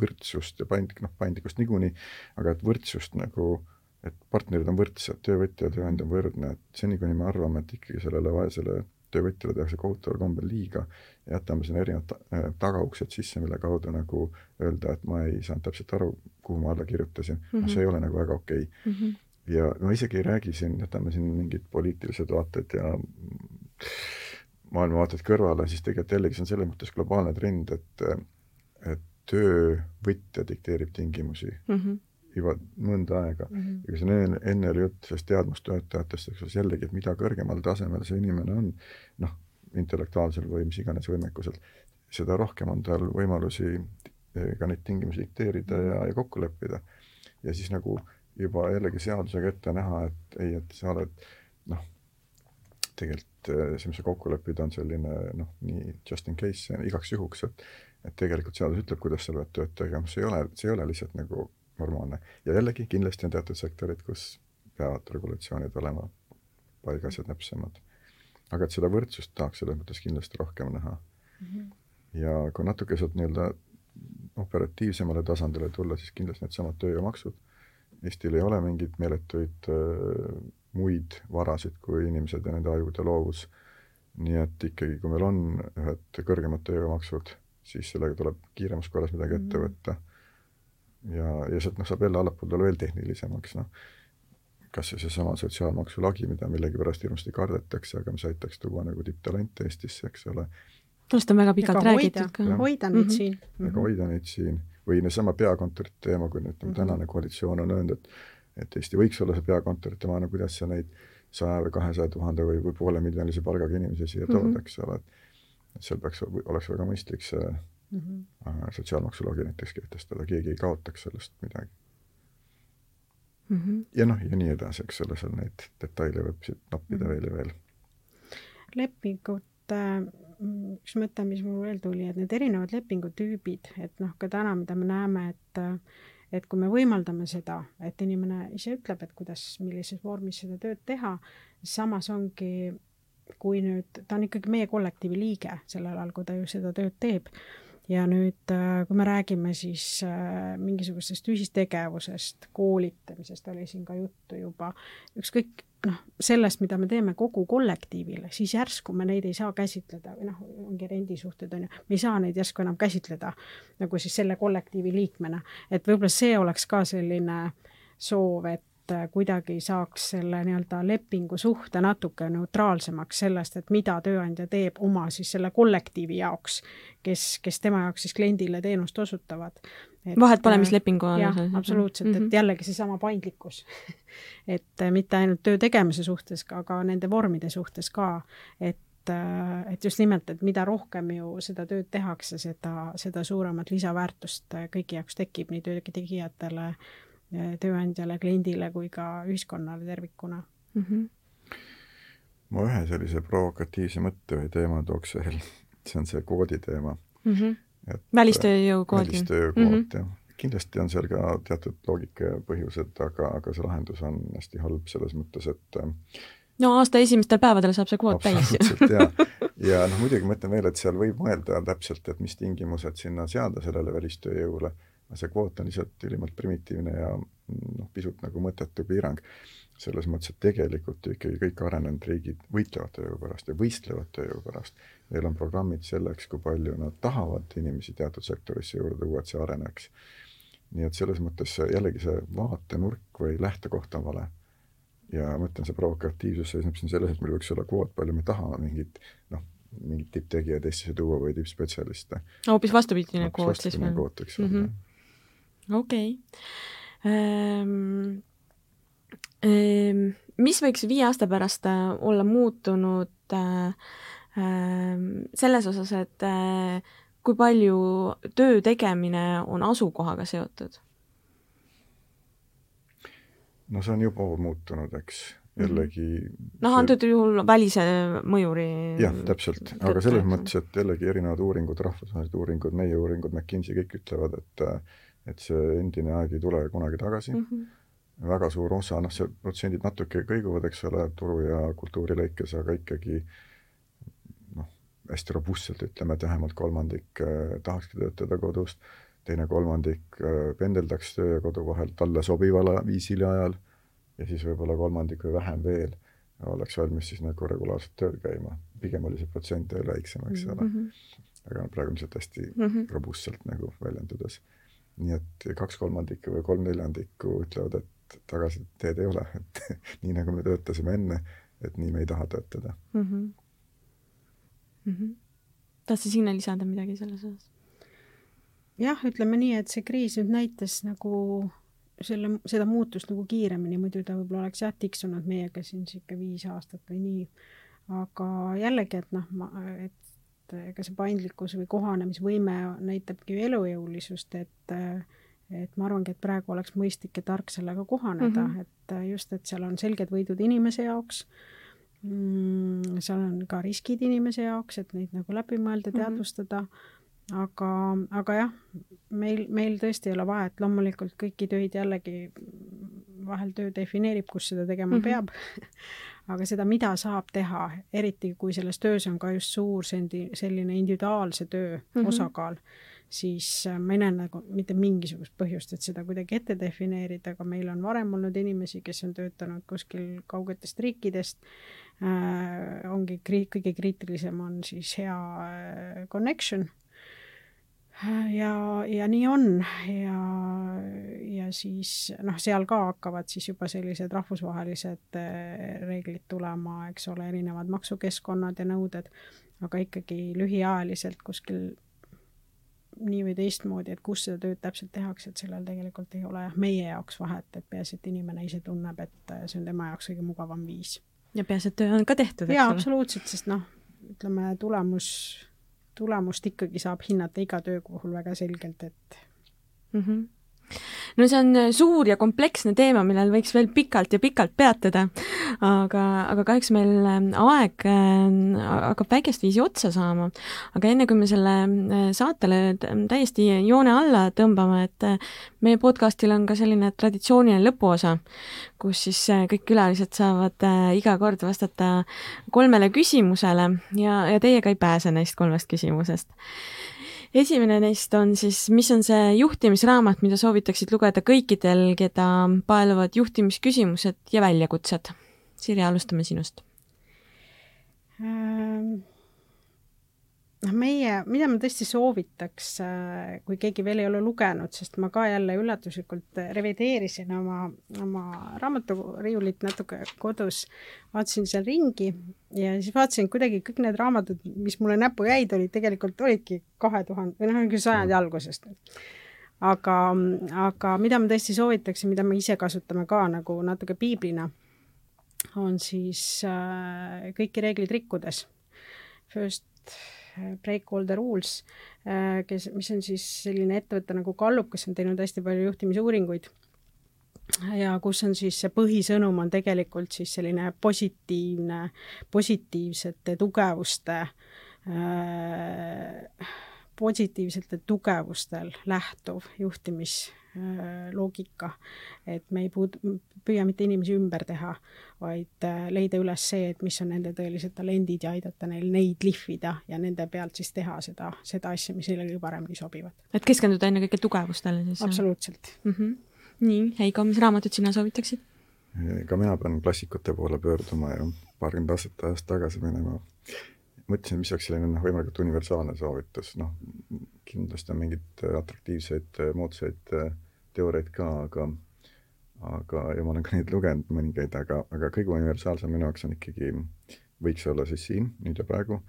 võrdsust ja paindlik, noh, paindlikkust niikuinii, aga et võrdsust nagu, et partnerid on võrdsed, töövõtja ja tööandja on võrdne, et seni, kuni me arvame, et ikkagi sellele vaesele töövõtjale tehakse kohutaval kombel liiga ja jätame sinna erinevad äh, tagauksed sisse, mille kaudu nagu öelda, et ma ei saanud täpselt aru, kuhu ma alla kirjutasin mm, -hmm. no see ei ole nagu väga okei okay. mm. -hmm. Ja ma isegi ei räägi siin, jätame siin mingid poliitilised vaated ja maailmavaated kõrvale, siis tegelikult jällegi see on selles mõttes globaalne trend, et et töövõtja dikteerib tingimusi mm. -hmm juba mõnda aega mm. -hmm. ja kui siin enne, oli jutt sellest teadmustöötajatest, eks ole, jällegi, et mida kõrgemal tasemel see inimene on, noh, intellektuaalsel või mis iganes võimekuselt, seda rohkem on tal võimalusi eh, ka neid tingimusi dikteerida ja, ja kokku leppida. ja siis nagu juba jällegi seadusega ette näha, et ei, et sa oled noh, tegelikult eh, see, mis sa kokku lepid, on selline noh, nii just in case, igaks juhuks, et et tegelikult seadus ütleb, kuidas sa pead tööd tegema, see ei ole, see ei ole lihtsalt nagu normaalne. ja jällegi, kindlasti on teatud sektorid, kus peavad regulatsioonid olema paigas ja täpsemad. aga et seda võrdsust tahaks selles mõttes kindlasti rohkem näha mm. -hmm. ja kui natuke sealt nii-öelda operatiivsemale tasandile tulla, siis kindlasti needsamad tööjõumaksud. Eestil ei ole mingeid meeletuid äh, muid varasid kui inimesed ja nende ajude loovus. nii et ikkagi, kui meil on ühed kõrgemad tööjõumaksud, siis sellega tuleb kiiremas korras midagi ette mhm. võtta mm. -hmm ja, ja sealt noh, saab jälle allapoole tulla veel tehnilisemaks, noh, kas või seesama sotsiaalmaksu lagi, mida millegipärast hirmsasti kardetakse, aga mis aitaks tuua nagu tipptalente Eestisse, eks ole. sellest on väga pikalt räägitud ka. hoida neid siin. aga hoida neid siin või seesama peakontorite teema, kui nüüd mm -hmm. tänane koalitsioon on öelnud, et et Eesti võiks olla see peakontorite maa, no kuidas sa neid saja või kahesaja tuhande või, või poole miljonilise palgaga inimesi siia tood mm, -hmm. eks ole, et seal peaks, oleks väga mõistlik see mm -hmm. sotsiaalmaksulagi näiteks kehtestada, keegi ei kaotaks sellest midagi mm. -hmm. ja noh, ja nii edasi, eks ole, seal neid detaile võib siit noppida mm -hmm. veel ja veel. lepingute üks mõte, mis mul veel tuli, et need erinevad lepingutüübid, et noh, ka täna, mida me näeme, et et kui me võimaldame seda, et inimene ise ütleb, et kuidas, millises vormis seda tööd teha, samas ongi, kui nüüd, ta on ikkagi meie kollektiivi liige sellel ajal, kui ta ju seda tööd teeb. Ja nüüd, kui me räägime siis mingisugusest ühistegevusest, koolitamisest oli siin ka juttu juba, ükskõik noh, sellest, mida me teeme kogu kollektiivile, siis järsku me neid ei saa käsitleda või noh, ongi rendisuhted on ju, me ei saa neid järsku enam käsitleda nagu siis selle kollektiivi liikmena, et võib-olla see oleks ka selline soov, et kuidagi saaks selle nii-öelda lepingusuhte natuke neutraalsemaks sellest, et mida tööandja teeb oma siis selle kollektiivi jaoks, kes, kes tema jaoks siis kliendile teenust osutavad. Vahet pole, mis lepingu all. jah, absoluutselt mm, -hmm. et mhm. jällegi seesama paindlikkus et mitte ainult töö tegemise suhtes, aga nende vormide suhtes ka, et et just nimelt, et mida rohkem ju seda tööd tehakse, seda, seda suuremat lisaväärtust kõigi jaoks tekib, nii töötegijatele, tööandjale, kliendile kui ka ühiskonnale tervikuna mm. -hmm. ma ühe sellise provokatiivse mõtte või teema tooks veel, see on see koodi teema mm. -hmm. Välistööjõu koodi. välistööjõu kvoot mm -hmm. jah. kindlasti on seal ka teatud loogika ja põhjused, aga, aga see lahendus on hästi halb selles mõttes, et no aasta esimestel päevadel saab see kvoot täis. jaa. ja noh, muidugi ma ütlen veel, et seal võib mõelda täpselt, et mis tingimused sinna seada sellele välistööjõule, see kvoot on lihtsalt ülimalt primitiivne ja noh, pisut nagu mõttetu piirang. selles mõttes, et tegelikult ju ikkagi kõik arenenud riigid võitlevad tööjõu pärast ja võistlevad tööjõu pärast. Neil on programmid selleks, kui palju nad tahavad inimesi teatud sektorisse juurde tuua, et see areneks. nii et selles mõttes jällegi see vaatenurk või lähtekoht on vale ja ma ütlen, see provokatiivsus seisneb siin selles, et meil võiks olla kvoot, palju me tahame mingit noh, mingeid tipptegijaid Eestisse tuua või tippspetsialiste. hoopis vastupidine kvoot siis veel? kvoot võiks olla mm -hmm.. okei okay. ähm,. Ähm, mis võiks viie aasta pärast olla muutunud äh, selles osas, et äh, kui palju töö tegemine on asukohaga seotud? no see on juba muutunud, eks, mhm. jällegi noh, antud juhul välise mõjuri jah, täpselt, aga selles mõttes, et jällegi erinevad uuringud, rahvusvahelised uuringud, meie uuringud, McKinsey, kõik ütlevad, et et see endine aeg ei tule kunagi tagasi mm. -hmm. väga suur osa, noh, see protsendid natuke kõiguvad, eks ole, turu ja kultuuri lõikes, aga ikkagi noh, hästi robustselt ütleme, et vähemalt kolmandik eh, tahakski töötada kodust teine kolmandik äh, pendeldaks töö ja kodu vahel talle sobival viisil ja ajal ja siis võib-olla kolmandik või vähem veel oleks valmis siis nagu regulaarselt tööl käima. pigem oli see protsent veel väiksem, eks ole mm. -hmm. aga praegu on lihtsalt hästi mm -hmm. robustselt nagu väljendudes. nii et kaks kolmandikku või kolm neljandikku ütlevad, et tagasiteed ei ole, et nii nagu me töötasime enne, et nii me ei taha töötada mm. -hmm. Mm -hmm. tahtsid Signe lisada midagi selles osas? jah, ütleme nii, et see kriis nüüd näitas nagu selle, seda muutust nagu kiiremini, muidu ta võib-olla oleks jah, tiksunud meiega siin sihuke viis aastat või nii. aga jällegi, et noh, ma, et ega see paindlikkus või kohanemisvõime näitabki ju elujõulisust, et et ma arvangi, et praegu oleks mõistlik ja tark sellega kohaneda mm, -hmm. et just, et seal on selged võidud inimese jaoks mm,, seal on ka riskid inimese jaoks, et neid nagu läbi mõelda, mhm. teadvustada mm, -hmm aga, aga jah, meil, meil tõesti ei ole vahet, loomulikult kõiki töid jällegi vahel töö defineerib, kus seda tegema mm -hmm. peab aga seda, mida saab teha, eriti kui selles töös on ka just suur sendi, selline individuaalse töö mm -hmm. osakaal, siis äh, ma ei näe nagu mitte mingisugust põhjust, et seda kuidagi ette defineerida, aga meil on varem olnud inimesi, kes on töötanud kuskil kaugetest riikidest ongi kri-, kõige kriitilisem on siis hea äh, connection. Ja, ja nii on. Ja, ja siis noh, seal ka hakkavad siis juba sellised rahvusvahelised eh, reeglid tulema, eks ole, erinevad maksukeskkonnad ja nõuded, aga ikkagi lühiajaliselt kuskil nii või teistmoodi, et kus seda tööd täpselt tehakse, et sellel tegelikult ei ole meie jaoks vahet, et peaasi, et inimene ise tunneb, et see on tema jaoks kõige mugavam viis. Ja peaasi, et töö on ka tehtud, eks ole? absoluutselt, sest noh, ütleme tulemus tulemust ikkagi saab hinnata iga töö puhul väga selgelt, et mm. -hmm no see on äh, suur ja kompleksne teema, millel võiks veel pikalt ja pikalt peatuda, aga, aga kahjuks meil äh, aeg äh, hakkab väikest viisi otsa saama. aga enne, kui me selle saatele täiesti joone alla tõmbame, et meie podcastil on ka selline traditsiooniline lõpuosa, kus siis kõik külalised saavad iga kord vastata kolmele küsimusele ja, ja teie ka ei pääse neist kolmest küsimusest esimene neist on siis, mis on see juhtimisraamat, mida soovitaksid lugeda kõikidel, keda paeluvad juhtimisküsimused ja väljakutsed? Sirje, alustame sinust ähm noh, meie, mida ma tõesti soovitaks, äh, kui keegi veel ei ole lugenud, sest ma ka jälle üllatuslikult revideerisin oma, oma raamaturiiulit natuke kodus, vaatasin seal ringi ja siis vaatasin kuidagi kõik need raamatud, mis mulle näppu jäid, olid tegelikult, olidki kahe tuhande, või noh, sajandi mm. algusest. aga, aga mida ma tõesti soovitaksin, mida me ise kasutame ka nagu natuke piiblina, on siis äh, kõiki reegleid rikkudes. First Break All the Rules, äh, kes, mis on siis selline ettevõte nagu Gallup, kes on teinud hästi palju juhtimisuuringuid. Ja kus on siis see põhisõnum on tegelikult siis selline positiivne, positiivsete tugevuste äh, positiivsetel tugevustel lähtuv juhtimisloogika, et me ei puud-, püüa mitte inimesi ümber teha, vaid äh, leida üles see, et mis on nende tõelised talendid ja aidata neil neid lihvida ja nende pealt siis teha seda, seda asja, mis neile kõige paremini sobivad. et keskenduda ennekõike tugevustele siis? absoluutselt mm. -hmm. nii, Heiko, mis raamatut sina soovitaksid? ka mina pean klassikute poole pöörduma ja paarkümmend aastat ajas tagasi minema mõtlesin, mis oleks selline noh, võimalikult universaalne soovitus, noh, kindlasti on mingeid atraktiivseid moodsaid äh, teooriaid ka, aga aga, ja ma olen ka neid lugenud mõningaid, aga, aga kõige universaalsem minu jaoks on ikkagi, võiks olla siis siin, nüüd ja praegu,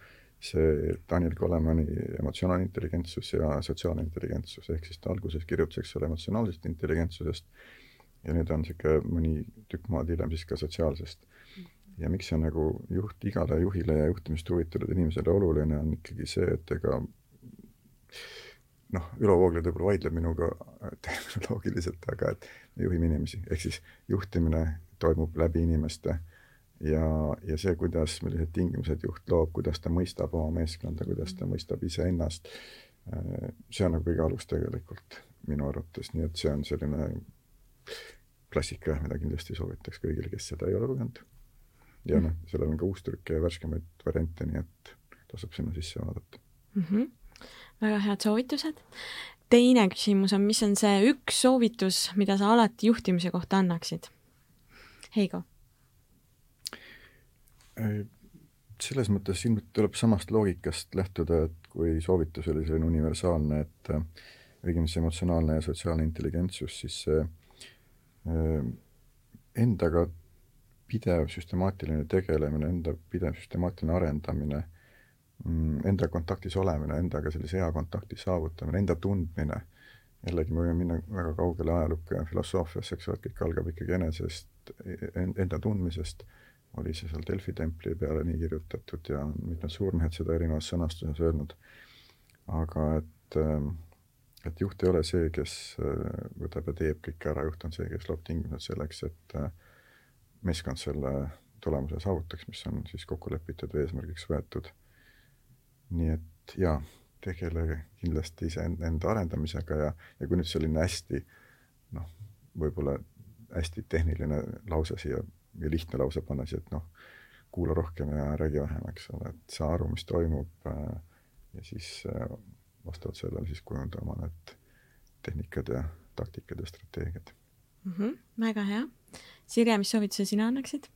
see Daniel Kolemani emotsionaalne intelligentsus ja sotsiaalne intelligentsus, ehk siis ta alguses kirjutas, eks ole, emotsionaalsest intelligentsusest ja nüüd on niisugune mõni tükk maad hiljem siis ka sotsiaalsest. Ja miks see nagu juht, igale juhile ja juhtimist huvitatud inimesele oluline on ikkagi see, et ega noh, Ülo Vooglaid võib-olla vaidleb minuga terminoloogiliselt, aga et me juhime inimesi, ehk siis juhtimine toimub läbi inimeste ja, ja see, kuidas, millised tingimused juht loob, kuidas ta mõistab oma meeskonda, kuidas ta mõistab iseennast, see on nagu kõige alus tegelikult minu arvates, nii et see on selline klassika, mida kindlasti soovitaks kõigile, kes seda ei ole lugenud ja noh, sellel on ka uustrükke ja värskemaid variante, nii et tasub sinna sisse vaadata mm. -hmm. Väga head soovitused. teine küsimus on, mis on see üks soovitus, mida sa alati juhtimise kohta annaksid? Heigo? Äh, selles mõttes ilmselt tuleb samast loogikast lähtuda, et kui soovitus oli selline universaalne, et äh, õigemini see emotsionaalne ja sotsiaalne intelligentsus, siis see äh, endaga pidev süstemaatiline tegelemine, enda pidev süstemaatiline arendamine, enda kontaktis olemine, endaga sellise hea kontakti saavutamine, enda tundmine, jällegi me võime minna väga kaugele ajalukku ja filosoofiasse, eks ole, et kõik algab ikkagi enesest, enda tundmisest, oli see seal Delfi templi peale nii kirjutatud ja mitmed suurmehed seda erinevas sõnastuses öelnud, aga et et juht ei ole see, kes võtab ja teeb kõike ära, juht on see, kes loob tingimused selleks, et äh, meeskond selle tulemuse saavutaks, mis on siis kokku lepitud või eesmärgiks võetud. Nii et jaa, tegele kindlasti iseenda arendamisega ja, ja kui nüüd selline hästi noh, võib-olla hästi tehniline lause siia ja lihtne lause panna siia, et noh, kuula rohkem ja räägi vähem, eks ole, et saa aru, mis toimub äh, ja siis äh, vastavalt sellele siis kujunda oma need tehnikad ja taktikad ja strateegiad mm. -hmm, väga hea Sirje, mis soovituse sina annaksid?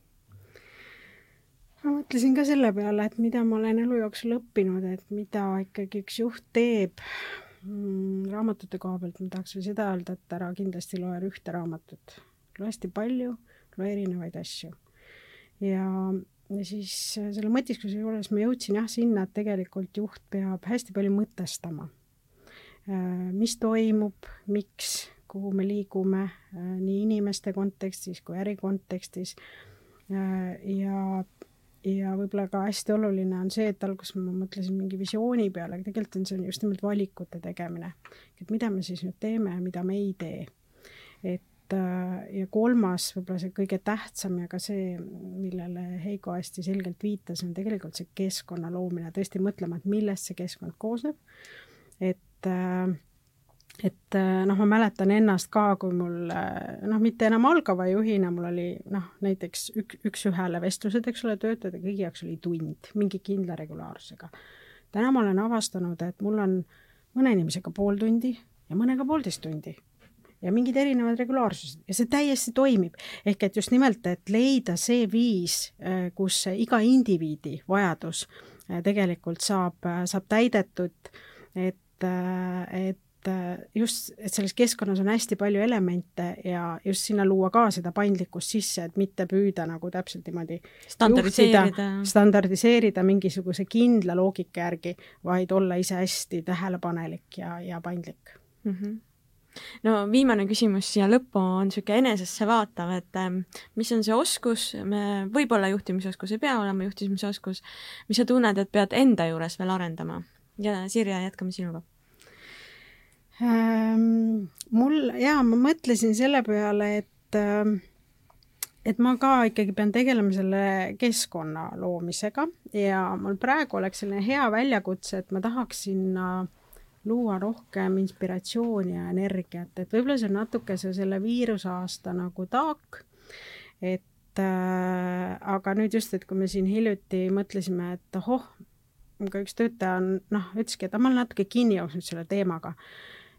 Ma mõtlesin ka selle peale, et mida ma olen elu jooksul õppinud, et mida ikkagi üks juht teeb mm, raamatute koha pealt, ma tahaks veel seda öelda, et ära kindlasti loe ühte raamatut. loe hästi palju, loe erinevaid asju. ja, ja siis selle mõtiskluse juures ma jõudsin jah sinna, et tegelikult juht peab hästi palju mõtestama. Äh, mis toimub, miks, kuhu me liigume äh, nii inimeste kontekstis kui äri kontekstis. Äh, ja, ja võib-olla ka hästi oluline on see, et alguses ma mõtlesin mingi visiooni peale, aga tegelikult on see just nimelt valikute tegemine. et mida me siis nüüd teeme ja mida me ei tee. et äh, ja kolmas, võib-olla see kõige tähtsam ja ka see, millele Heigo hästi selgelt viitas, on tegelikult see keskkonna loomine, tõesti mõtlema, et millest see keskkond koosneb. et äh, et äh, noh, ma mäletan ennast ka, kui mul äh, noh, mitte enam algava juhina, mul oli noh, näiteks ük, üks-ühele vestlused, eks ole, töötajate kõigi jaoks oli tund mingi kindla regulaarsusega. täna ma olen avastanud, et mul on mõne inimesega pool tundi ja mõnega poolteist tundi ja mingid erinevad regulaarsused ja see täiesti toimib. ehk et just nimelt, et leida see viis, äh, kus iga indiviidi vajadus tegelikult saab, saab täidetud, et, et just, et selles keskkonnas on hästi palju elemente ja just sinna luua ka seda paindlikkust sisse, et mitte püüda nagu täpselt niimoodi standardiseerida, standardiseerida mingisuguse kindla loogika järgi, vaid olla ise hästi tähelepanelik ja, ja paindlik mm. -hmm no viimane küsimus siia lõppu on niisugune enesesse vaatav, et ähm, mis on see oskus, me, võib-olla juhtimisoskus ei pea olema juhtimisoskus, mis sa tunned, et pead enda juures veel arendama? ja Sirje, jätkame sinuga? Mul jaa, ma mõtlesin selle peale, et äh, et ma ka ikkagi pean tegelema selle keskkonna loomisega ja mul praegu oleks selline hea väljakutse, et ma tahaks sinna luua rohkem inspiratsiooni ja energiat, et võib-olla see on natuke see selle viirusaasta nagu taak, et äh, aga nüüd just, et kui me siin hiljuti mõtlesime, et ohoh, ka üks töötaja on noh, ütleski, et ma olen natuke kinni jooksnud selle teemaga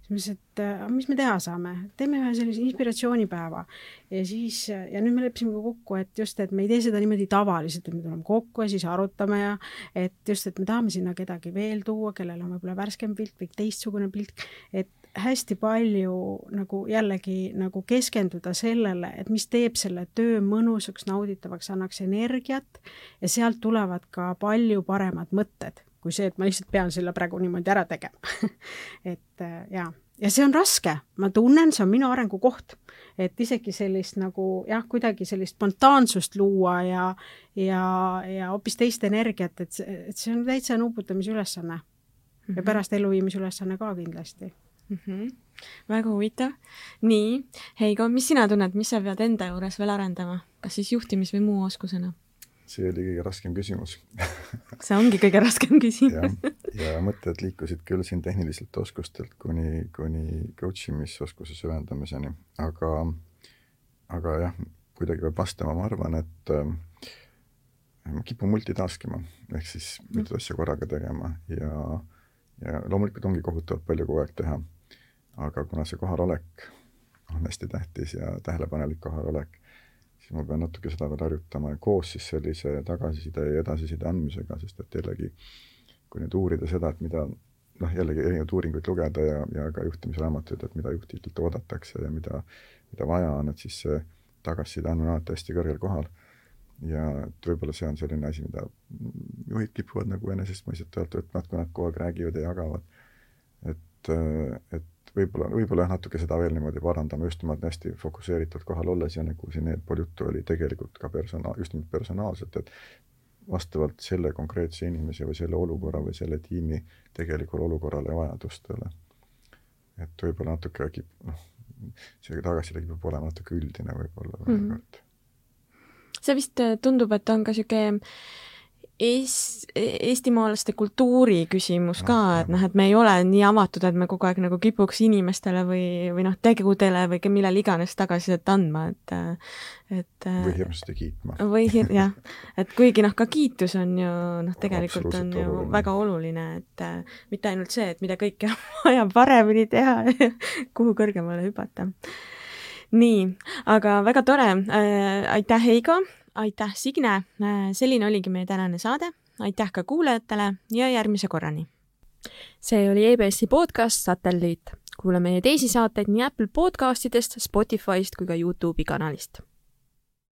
siis ma ütlesin, et äh, mis me teha saame, teeme ühe sellise inspiratsioonipäeva. ja siis, ja nüüd me leppisime ka kokku, et just, et me ei tee seda niimoodi tavaliselt, et me tuleme kokku ja siis arutame ja et just, et me tahame sinna kedagi veel tuua, kellel on võib-olla värskem pilt või teistsugune pilt, et hästi palju nagu jällegi nagu keskenduda sellele, et mis teeb selle töö mõnusaks, nauditavaks, annaks energiat. Ja sealt tulevad ka palju paremad mõtted kui see, et ma lihtsalt pean selle praegu niimoodi ära tegema et äh, jaa, ja see on raske, ma tunnen, see on minu arengukoht, et isegi sellist nagu jah, kuidagi sellist spontaansust luua ja ja, ja hoopis teist energiat, et see, et see on täitsa nuputamise ülesanne mm. -hmm. ja mhm. pärast elluviimise ülesanne ka kindlasti mm. -hmm. väga huvitav. nii, Heigo, mis sina tunned, mis sa pead enda juures veel arendama, kas siis juhtimis- või muu oskusena? See oli kõige raskem küsimus see ongi kõige raskem küsimus ja mõtted liikusid küll siin tehniliselt oskustelt kuni, kuni coach imisoskuse süvendamiseni, aga, aga jah, kuidagi peab vastama, ma arvan, et äh, ma kipun multitask ima, ehk siis mitut asja korraga tegema ja, ja loomulikult ongi kohutavalt palju kogu aeg teha. aga kuna see kohalolek on hästi tähtis ja tähelepanelik kohalolek, siis ma pean natuke seda veel harjutama koos siis sellise tagasiside ja edasiside andmisega, sest et jällegi, kui nüüd uurida seda, et mida noh, jällegi erinevaid uuringuid lugeda ja, ja ka juhtimisraamatuid, et mida juhtidelt oodatakse ja mida, mida vaja on, et siis see tagasiside on alati hästi kõrgel kohal. ja et võib-olla see on selline asi, mida juhid kipuvad nagu enesestmõistetavalt võtma, et kui nad kogu aeg räägivad ja jagavad, et, et võib-olla, võib-olla jah, natuke seda veel niimoodi parandama, just nimelt hästi fokusseeritult kohal olles ja nagu siin eelpool juttu oli, tegelikult ka persona-, just nimelt personaalselt, et vastavalt selle konkreetse inimese või selle olukorra või selle tiimi tegelikule olukorrale ja vajadustele. et võib-olla natuke kip-, noh, see tagasiside kipub olema natuke üldine võib-olla mm -hmm. see vist tundub, et on ka niisugune Eest-, eestimaalaste kultuuri küsimus ka, et noh, et me ei ole nii avatud, et me kogu aeg nagu kipuks inimestele või, või noh, tegudele või millele iganes tagasisidet andma, et et või hirmsasti kiitma. või hir-, jah, et kuigi noh, ka kiitus on ju noh, tegelikult on ju oluline. väga oluline, et äh, mitte ainult see, et mida kõike on vaja paremini teha kuhu kõrgemale hüpata. nii, aga väga tore äh,, aitäh, Heigo aitäh, Signe, selline oligi meie tänane saade, aitäh ka kuulajatele ja järgmise korrani! see oli EBS-i podcast Satelliit. kuula meie teisi saateid nii Apple podcastidest, Spotify'st kui ka Youtube'i kanalist